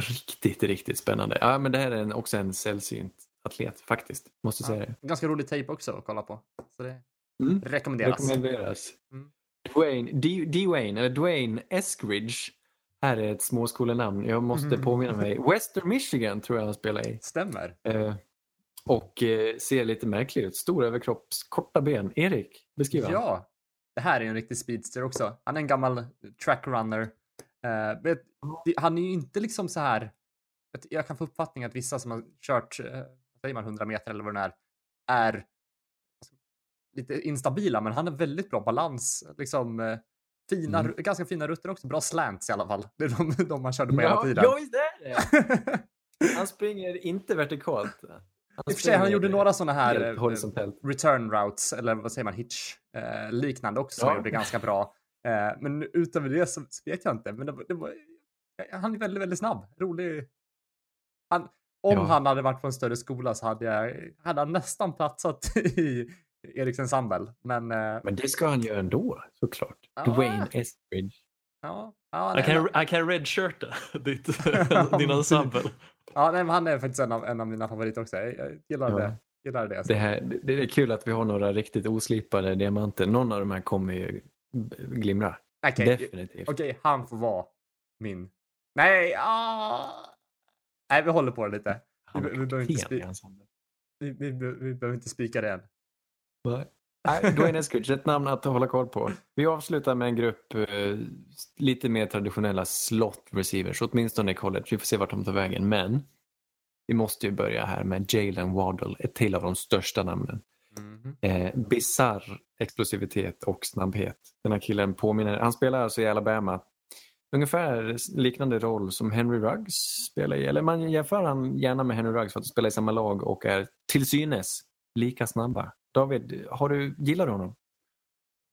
riktigt, riktigt spännande. Ja, men det här är en, också en sällsynt atlet faktiskt. Måste Ja. säga det. Ganska rolig tejp också att kolla på. Så det Mm. rekommenderas. Rekommenderas. Mm. Dwayne, D- Dwayne, eller Dwayne Eskridge. Här är ett småskolenamn. Jag måste Mm. påminna mig. Western Michigan tror jag han spelar i. Stämmer. Eh, och eh, ser lite märklig ut. Stor överkropp, korta ben. Erik, beskriv han. Ja, det här är en riktig speedster också. Han är en gammal trackrunner. Vet, det- han är ju inte liksom så här. vet- Jag kan få uppfattningen att vissa som har kört, eh, säger man, 100 meter eller vad det är, är lite instabila, men han har väldigt bra balans. Liksom, eh, fina, Mm. ganska fina rutter också. Bra slants i alla fall. Det är de, de man körde på hela Ja, tiden. ja, visst är det. Han springer inte vertikalt. Han I och för sig, han gjorde några sådana här eh, horisontellt. return routes, eller vad säger man, hitch, eh, liknande också, som Ja. han gjorde ganska bra. Eh, men utöver det så, så vet jag inte. Men det, var- det var, han är väldigt, väldigt snabb. Rolig. Han, om Ja. han hade varit på en större skola så hade, jag, hade han nästan platsat i Eriks ensemble. Men eh, Men det ska han göra ändå, såklart. Ja. Dwayne Eskridge. ja, ja, nej, kan, han kan redshirta ditt, din ensemble. ja, nej, men han är faktiskt en av, en av mina favoriter också. Jag, jag gillar, Ja. det, gillar det. Det, här, det, det är kul att vi har några riktigt oslipade diamanter. Någon av de här kommer ju glimra. Okej, Definitivt. Okej, han får vara min. Nej, ah. Nej, vi håller på det lite. Vi- vi behöver inte. Vi, vi, vi behöver inte spika det än. Nej. Nej, Dwayne Eskridge, ett namn att hålla koll på. Vi avslutar med en grupp eh, lite mer traditionella slot receivers, åtminstone i college. Vi får se vart de tar vägen. Men vi måste ju börja här med Jalen Waddle, ett till av de största namnen. Mhm. Eh, bizarr explosivitet och snabbhet. Den här killen påminner, han spelar alltså i Alabama. Ungefär liknande roll som Henry Ruggs spelar i, eller man jämför han gärna med Henry Ruggs för att de spelar i samma lag och är till synes lika snabba. David, har du, gillar du honom?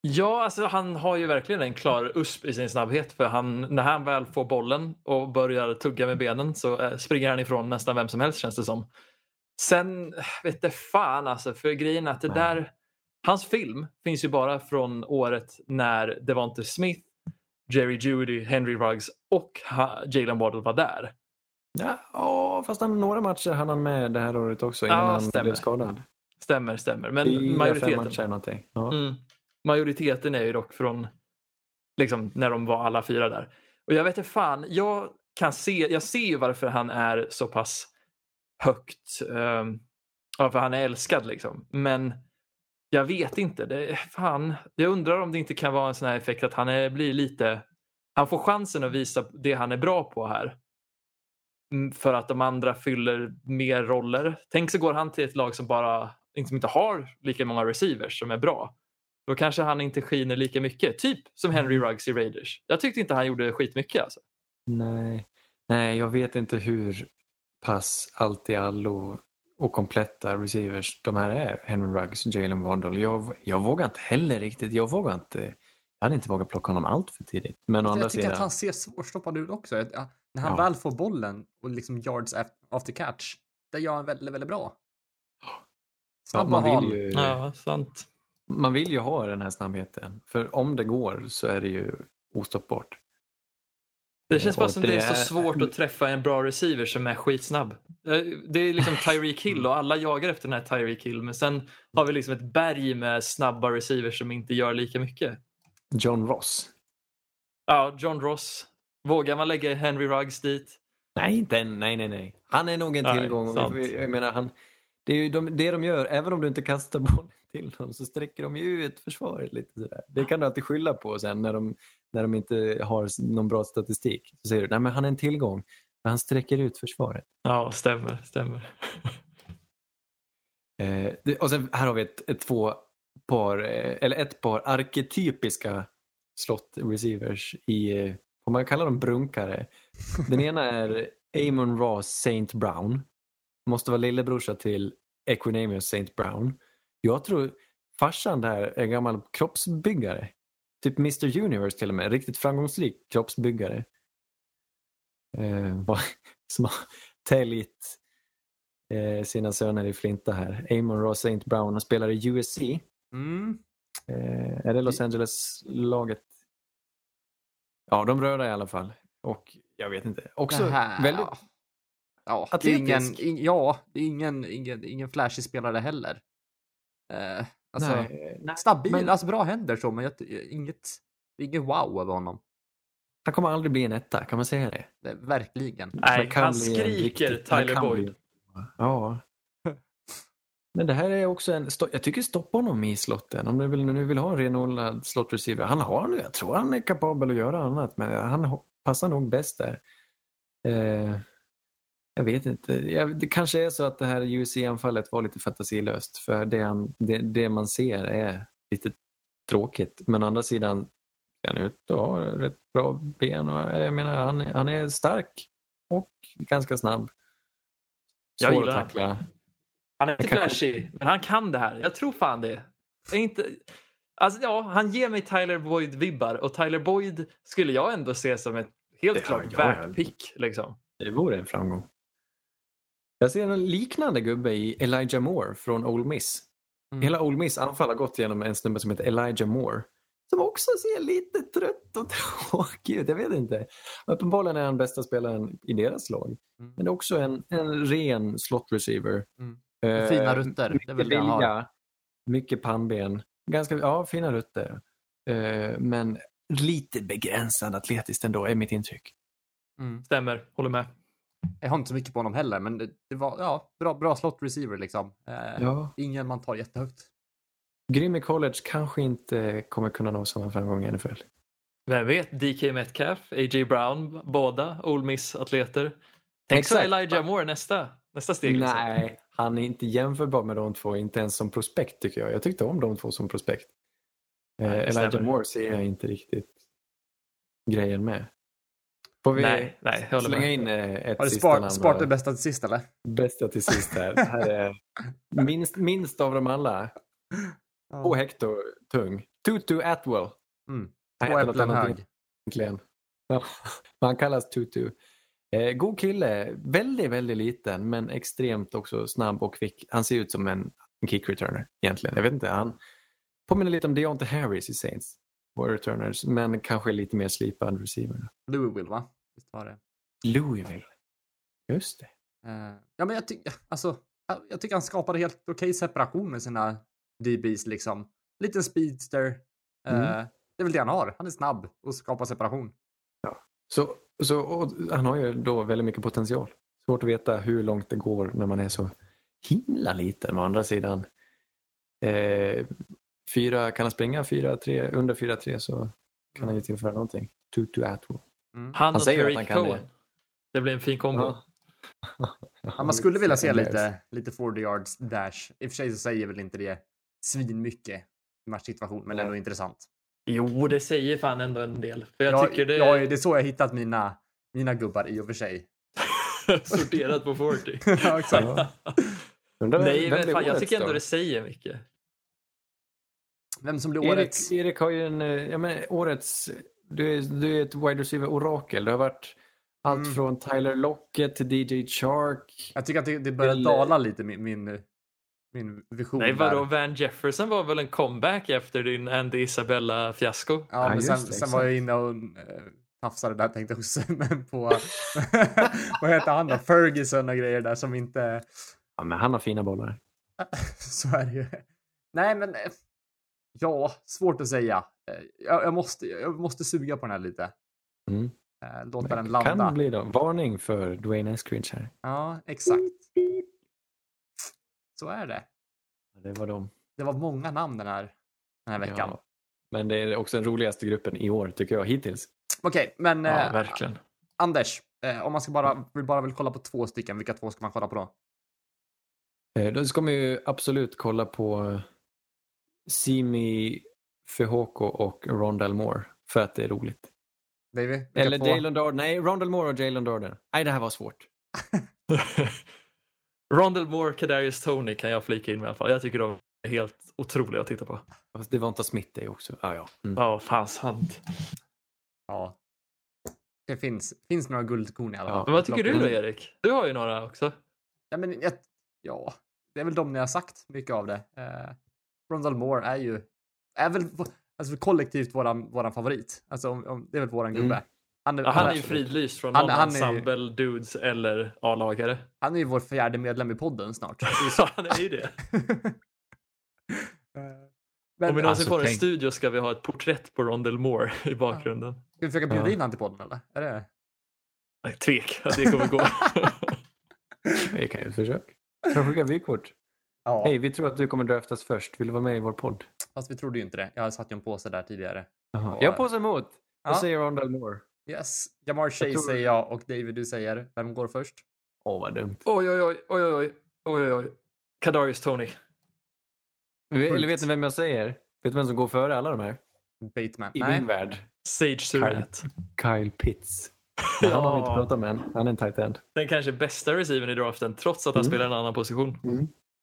Ja, alltså han har ju verkligen en klar USP i sin snabbhet. För han, när han väl får bollen och börjar tugga med benen så eh, springer han ifrån nästan vem som helst känns det som. Sen vet det fan alltså, för grejen är att det där, hans film finns ju bara från året när Devonte Smith, Jerry Judy, Henry Ruggs och Jalen Waddle var där. Ja, åh, fast han, några matcher hann han med det här året också innan Ja, han stämmer. blev skadad. Stämmer, stämmer. Men majoriteten. Ja. mm, majoriteten är ju dock från liksom, när de var alla fyra där. Och jag vet inte fan, jag kan se, jag ser ju varför han är så pass högt, um, varför han är älskad liksom. Men jag vet inte, det, fan, jag undrar om det inte kan vara en sån här effekt att han är, blir lite, han får chansen att visa det han är bra på här. Mm, För att de andra fyller mer roller. Tänk så går han till ett lag som bara som inte har lika många receivers som är bra. Då kanske han inte skiner lika mycket. Typ som Henry Ruggs i Raiders. Jag tyckte inte han gjorde skitmycket alltså. Nej. Nej, jag vet inte hur pass allt i allo och kompletta receivers de här är. Henry Ruggs, Jalen Waddle. Jag, jag vågar inte heller riktigt. Jag vågar inte. Jag hade inte vågat plocka honom allt för tidigt. Men å andra Jag tycker sidan. att han ser svårstoppad ut också. När han Ja. väl får bollen och liksom yards af- after catch, det gör han väldigt, väldigt bra. Ja, Snabba man, vill ju, Ja, sant. man vill ju ha den här snabbheten. För om det går så är det ju ostoppbart. Det känns bara som det är så svårt att träffa en bra receiver som är skitsnabb. Eh, Det är liksom Tyreek Hill och alla jagar efter den här Tyreek Hill. Men sen har vi liksom ett berg med snabba receivers som inte gör lika mycket. John Ross. Ja, John Ross. Vågar man lägga Henry Ruggs dit? Nej, inte än. Nej, nej, nej. Han är nog en Nej, tillgång. sant. Jag menar, han, det är de, det de gör, även om du inte kastar bollen till dem så sträcker de ju ut försvaret lite sådär. Det kan du alltid skylla på sen när de, när de inte har någon bra statistik. Så säger du, nej men han är en tillgång, men han sträcker ut försvaret. Ja, stämmer, stämmer. Eh, det, och sen här har vi ett, ett två par, eh, eller ett par arketypiska slot receivers i, eh, får man kalla dem brunkare? Den ena är Amon Ross Saint Brown. Måste vara lillebrorsa till Equinemius Saint Brown. Jag tror farsan där är gammal kroppsbyggare. Typ Mr Universe till och med. Riktigt framgångsrik kroppsbyggare. Eh, som har täljt eh, sina söner i flinta här. Amon Ross Saint Brown. Han spelar i USC. Mm. Eh, är det Los Angeles-laget? Ja, de röda i alla fall. Och jag vet inte. Också väldigt... ja. Det är ingen, ja, det är ingen, ingen, ingen flashig spelare heller. Eh, alltså, nej, nej. stabil, men- alltså bra händer så, men jag, inget, det är wow över honom. Han kommer aldrig bli en etta, kan man säga det? Det, verkligen. Nej, kan han skriker riktigt- Tyler Boyd. Ja. Men det här är också en... Jag tycker stoppa honom i slotten. Om du vill, nu vill ha en renodlad slot receiver. Han har nu, jag tror han är kapabel att göra annat, men han passar nog bäst där. Eh, jag vet inte. Jag, det kanske är så att det här UC-anfallet var lite fantasilöst. För det, han, det, det man ser är lite tråkigt. Men å andra sidan ser han ut att ha rätt bra ben. Och jag menar, han, han är stark och ganska snabb. Jag Svår att gillar tackla. Han är Jag flashig, men han kan det här. Jag tror fan det. Jag är inte... Alltså, ja, han ger mig Tyler Boyd-vibbar och Tyler Boyd skulle jag ändå se som ett helt klart värt pick. Liksom. Det vore en framgång. Jag ser en liknande gubbe i Elijah Moore från Ole Miss. Mm. Hela Ole Miss anfall har gått genom en snubbe som heter Elijah Moore. Som också ser lite trött och tråkig ut. Jag vet inte. Uppenbarligen är han bästa spelaren i deras lag. Mm. Men det är också en, en ren slot receiver. Mm. Eh, Fina rutter, det är mycket väl det han har. Mycket pannben. Ganska, ja, fina rutter. Eh, men lite begränsad atletiskt ändå, är mitt intryck. Mm. Stämmer, håller med. Jag har inte så mycket på honom heller, men det, det var ja, bra, bra slot receiver liksom. Eh, Ja. Ingen man tar jättehögt. Grym i college kanske inte kommer kunna nå samma framgång i NFL. Vem vet? DK Metcalf, A.J. Brown, båda Ole Miss-atleter. Tänk så Exakt. Elijah Moore nästa, nästa steg. liksom. Nej, han är inte jämförbar med de två, inte ens som prospekt tycker jag. Jag tyckte om de två som prospekt. Eh, Elijah. Moore ser jag inte riktigt grejen med. Får vi Nej, nej, slänga med. in eh, ett Har du sista sparat namn? spart det bästa till sist eller? Bästa till sist här. Det här är minst, minst av dem alla. Två hektar tung. Tutu Atwell. Mm. Två äpplen hög. egentligen. Ja, kallas Tutu. Eh, god kille, väldigt, väldigt liten men extremt också snabb och kvick. Han ser ut som en, en kick returner egentligen. Jag vet inte, han påminner lite om Deontay Harris i Saints. Returners, men kanske lite mer slipad receiver. Louisville va? Visst var det? Louisville. Just det. Eh, ja, men jag, ty alltså, jag- tycker han skapade helt okej separation med sina DBs liksom. Liten speedster. Eh, Mm. Det är väl det han har. Han är snabb och skapar separation. Så, så, och han har ju då väldigt mycket potential. Svårt att veta hur långt det går när man är så himla liten. Å andra sidan, eh, fyra, kan han springa fyra, tre, under 4-3 så kan han ju tillföra någonting. Tutu Atwell. Mm. Han, och säger att han kan det. Cohen. Det. blir en fin kombo. Ja. Ja, man skulle vilja se lite, lite 40 yards dash. I och för sig så säger väl inte det svin mycket i matchsituation, men det är ändå intressant. Jo, det säger fan ändå en del. För jag Ja, tycker det ja, är det är så jag hittat mina, mina gubbar i och för sig. sorterat på 40. ja, exakt. Nej, men fan, jag tycker ändå då? det säger mycket. Vem som blir Erik, årets... Erik har ju en, eh, ja, men årets, du är, du är ett wide receiver-orakel. Det har varit allt Mm. från Tyler Lockett till DJ Chark. Jag tycker att det, det börjar Eller- dala lite, min, min, min vision. Nej, där. vadå? Van Jefferson var väl en comeback efter din Andy Isabella-fiasko? Ja, Ja, men sen, det, sen var jag inne och äh, tafsade där tänkte också, men på, vad heter han då? Ferguson och grejer där som inte, Ja, men han har fina bollar. så är det ju. Nej, men eh, ja, svårt att säga. Eh, Jag, jag, måste, jag måste suga på den här lite. Mm. Eh, Låta Men den Kan landa. bli då. Varning för Dwayne Eskridge här. Ja, exakt. Så är det. Det var de. Det var många namn den här, den här veckan. Ja. Men det är också den roligaste gruppen i år tycker jag hittills. Okej, men Ja, eh, verkligen. Anders, eh, om man ska bara, vill bara vill kolla på två stycken, vilka två ska man kolla på då? Eh, Då ska man ju absolut kolla på Simi Fehoko och Rondell Moore för att det är roligt. Vilka Eller? Jalen Darden. Nej, Rondell Moore och Jalen Darden. Nej, det här var svårt. Rondell Moore, Kadarius Tony kan jag flika in med i alla fall. Jag tycker de är helt otroliga att titta på. Fast Devonta Smith är också. Ah, ja. Mm. Ja, fan sant. Ja. Det finns, finns några guldkorn i alla Ja. fall. Men vad tycker du då. Erik? Du har ju några också. Ja, men jag, ja, det är väl de ni har sagt mycket av det. Eh, Rondell Moore är ju, är väl alltså, kollektivt våran, våran favorit. Alltså, om, om, det är väl våran gubbe. Mm. Han är, Ja, han är ju fridlyst från Han- någon han är ju- ensemble, dudes eller A-lagare. han är ju vår fjärde medlem i podden snart. Så han är ju det. Men, Om vi någonsin Alltså, får en tänk- studio ska vi ha ett porträtt på Rondell Moore i bakgrunden. Ska vi försöka bjuda Ja. in han till podden eller? Är det? Nej, Tvek att det kommer gå. Vi kan ju ett försök. Jag skickar vykort. Ja, Hej, vi tror att du kommer draftas först. Vill du vara med i vår podd? fast vi trodde ju inte det. Jag satt ju en påse där tidigare. Jaha. Ja. Jag påsar emot. Ja. Jag säger Rondell Moore. Yes. Jamar Chase tror- säger jag och David du säger. Vem går först? Åh, vad dumt. Oj, oj, oj, oj, oj, oj, oj. Kadarius Tony. Eller vet ni vem jag säger? Vet du vem som går före alla de här? Bateman. I Nej. min värld. Sage Surratt. Kyle Pitts. Men han har vi inte Ja. pratat med än. Han är en tight end. Den kanske bästa receiven i draften trots att han Mm. spelar en annan position.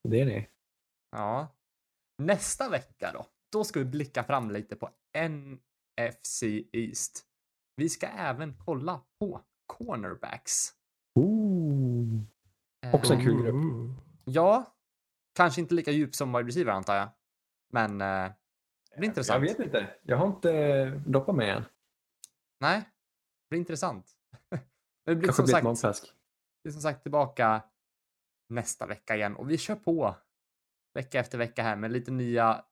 Det är det. Ja. Nästa vecka då? Då ska vi blicka fram lite på NFC East. Vi ska även kolla på cornerbacks. Ooh. Eh, Också en kul grupp. Ja, kanske inte lika djup som wide receiver antar jag. Men eh, det blir intressant. Jag vet inte. Jag har inte eh, doppat mig än. Nej, det blir intressant. det blir Kanske som blir sagt, vi är som sagt tillbaka nästa vecka igen och vi kör på vecka efter vecka här med lite nya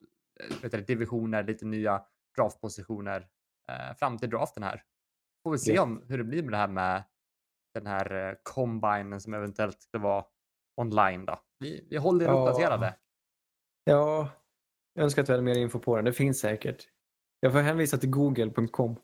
eh, du, divisioner, lite nya draftpositioner eh, fram till draften här. Får vi se om hur det blir med det här med den här eh, combinen som eventuellt ska vara online då. Vi, vi håller er Ja. uppdaterade. Ja, jag önskar att vi hade mer info på den. Det finns säkert. Jag får hänvisa till google.com.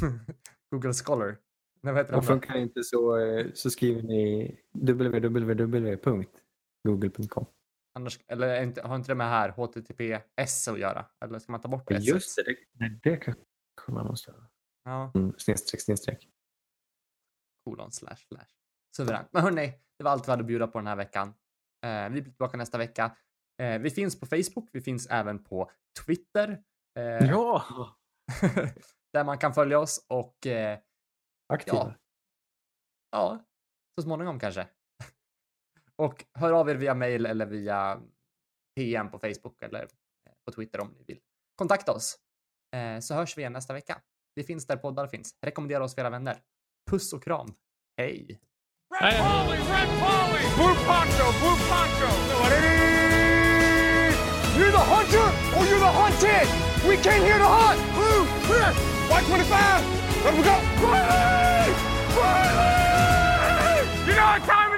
Google Scholar. Nej, Och funkar det inte så, eh, så skriver ni www.google.com. Annars, eller inte, har inte det med här HTTPS att göra? Eller ska man ta bort S? Just det, det, det kanske man måste göra. Ja, Mm, snedstreck, snedstreck. kolon slash slash. Suveränt. Men hörni, det var allt vi hade att bjuda på den här veckan. Eh, vi blir tillbaka nästa vecka. Eh, vi finns på Facebook. Vi finns även på Twitter. Eh, Ja! där man kan följa oss och eh, Aktiva. Ja. ja, så småningom kanske. och hör av er via mail eller via PM på Facebook eller eh, på Twitter om ni vill kontakta oss. Eh, så hörs vi igen nästa vecka. Vi finns där poddar finns. Rekommendera oss för era vänner. Puss och kram. Hej! Red Polly, Red Polly! Blue Poncho, Blue Poncho! You're the hunter or you're the hunted! We came here to hunt! Blue, clear! White 25! Let we go! Riley! You know what time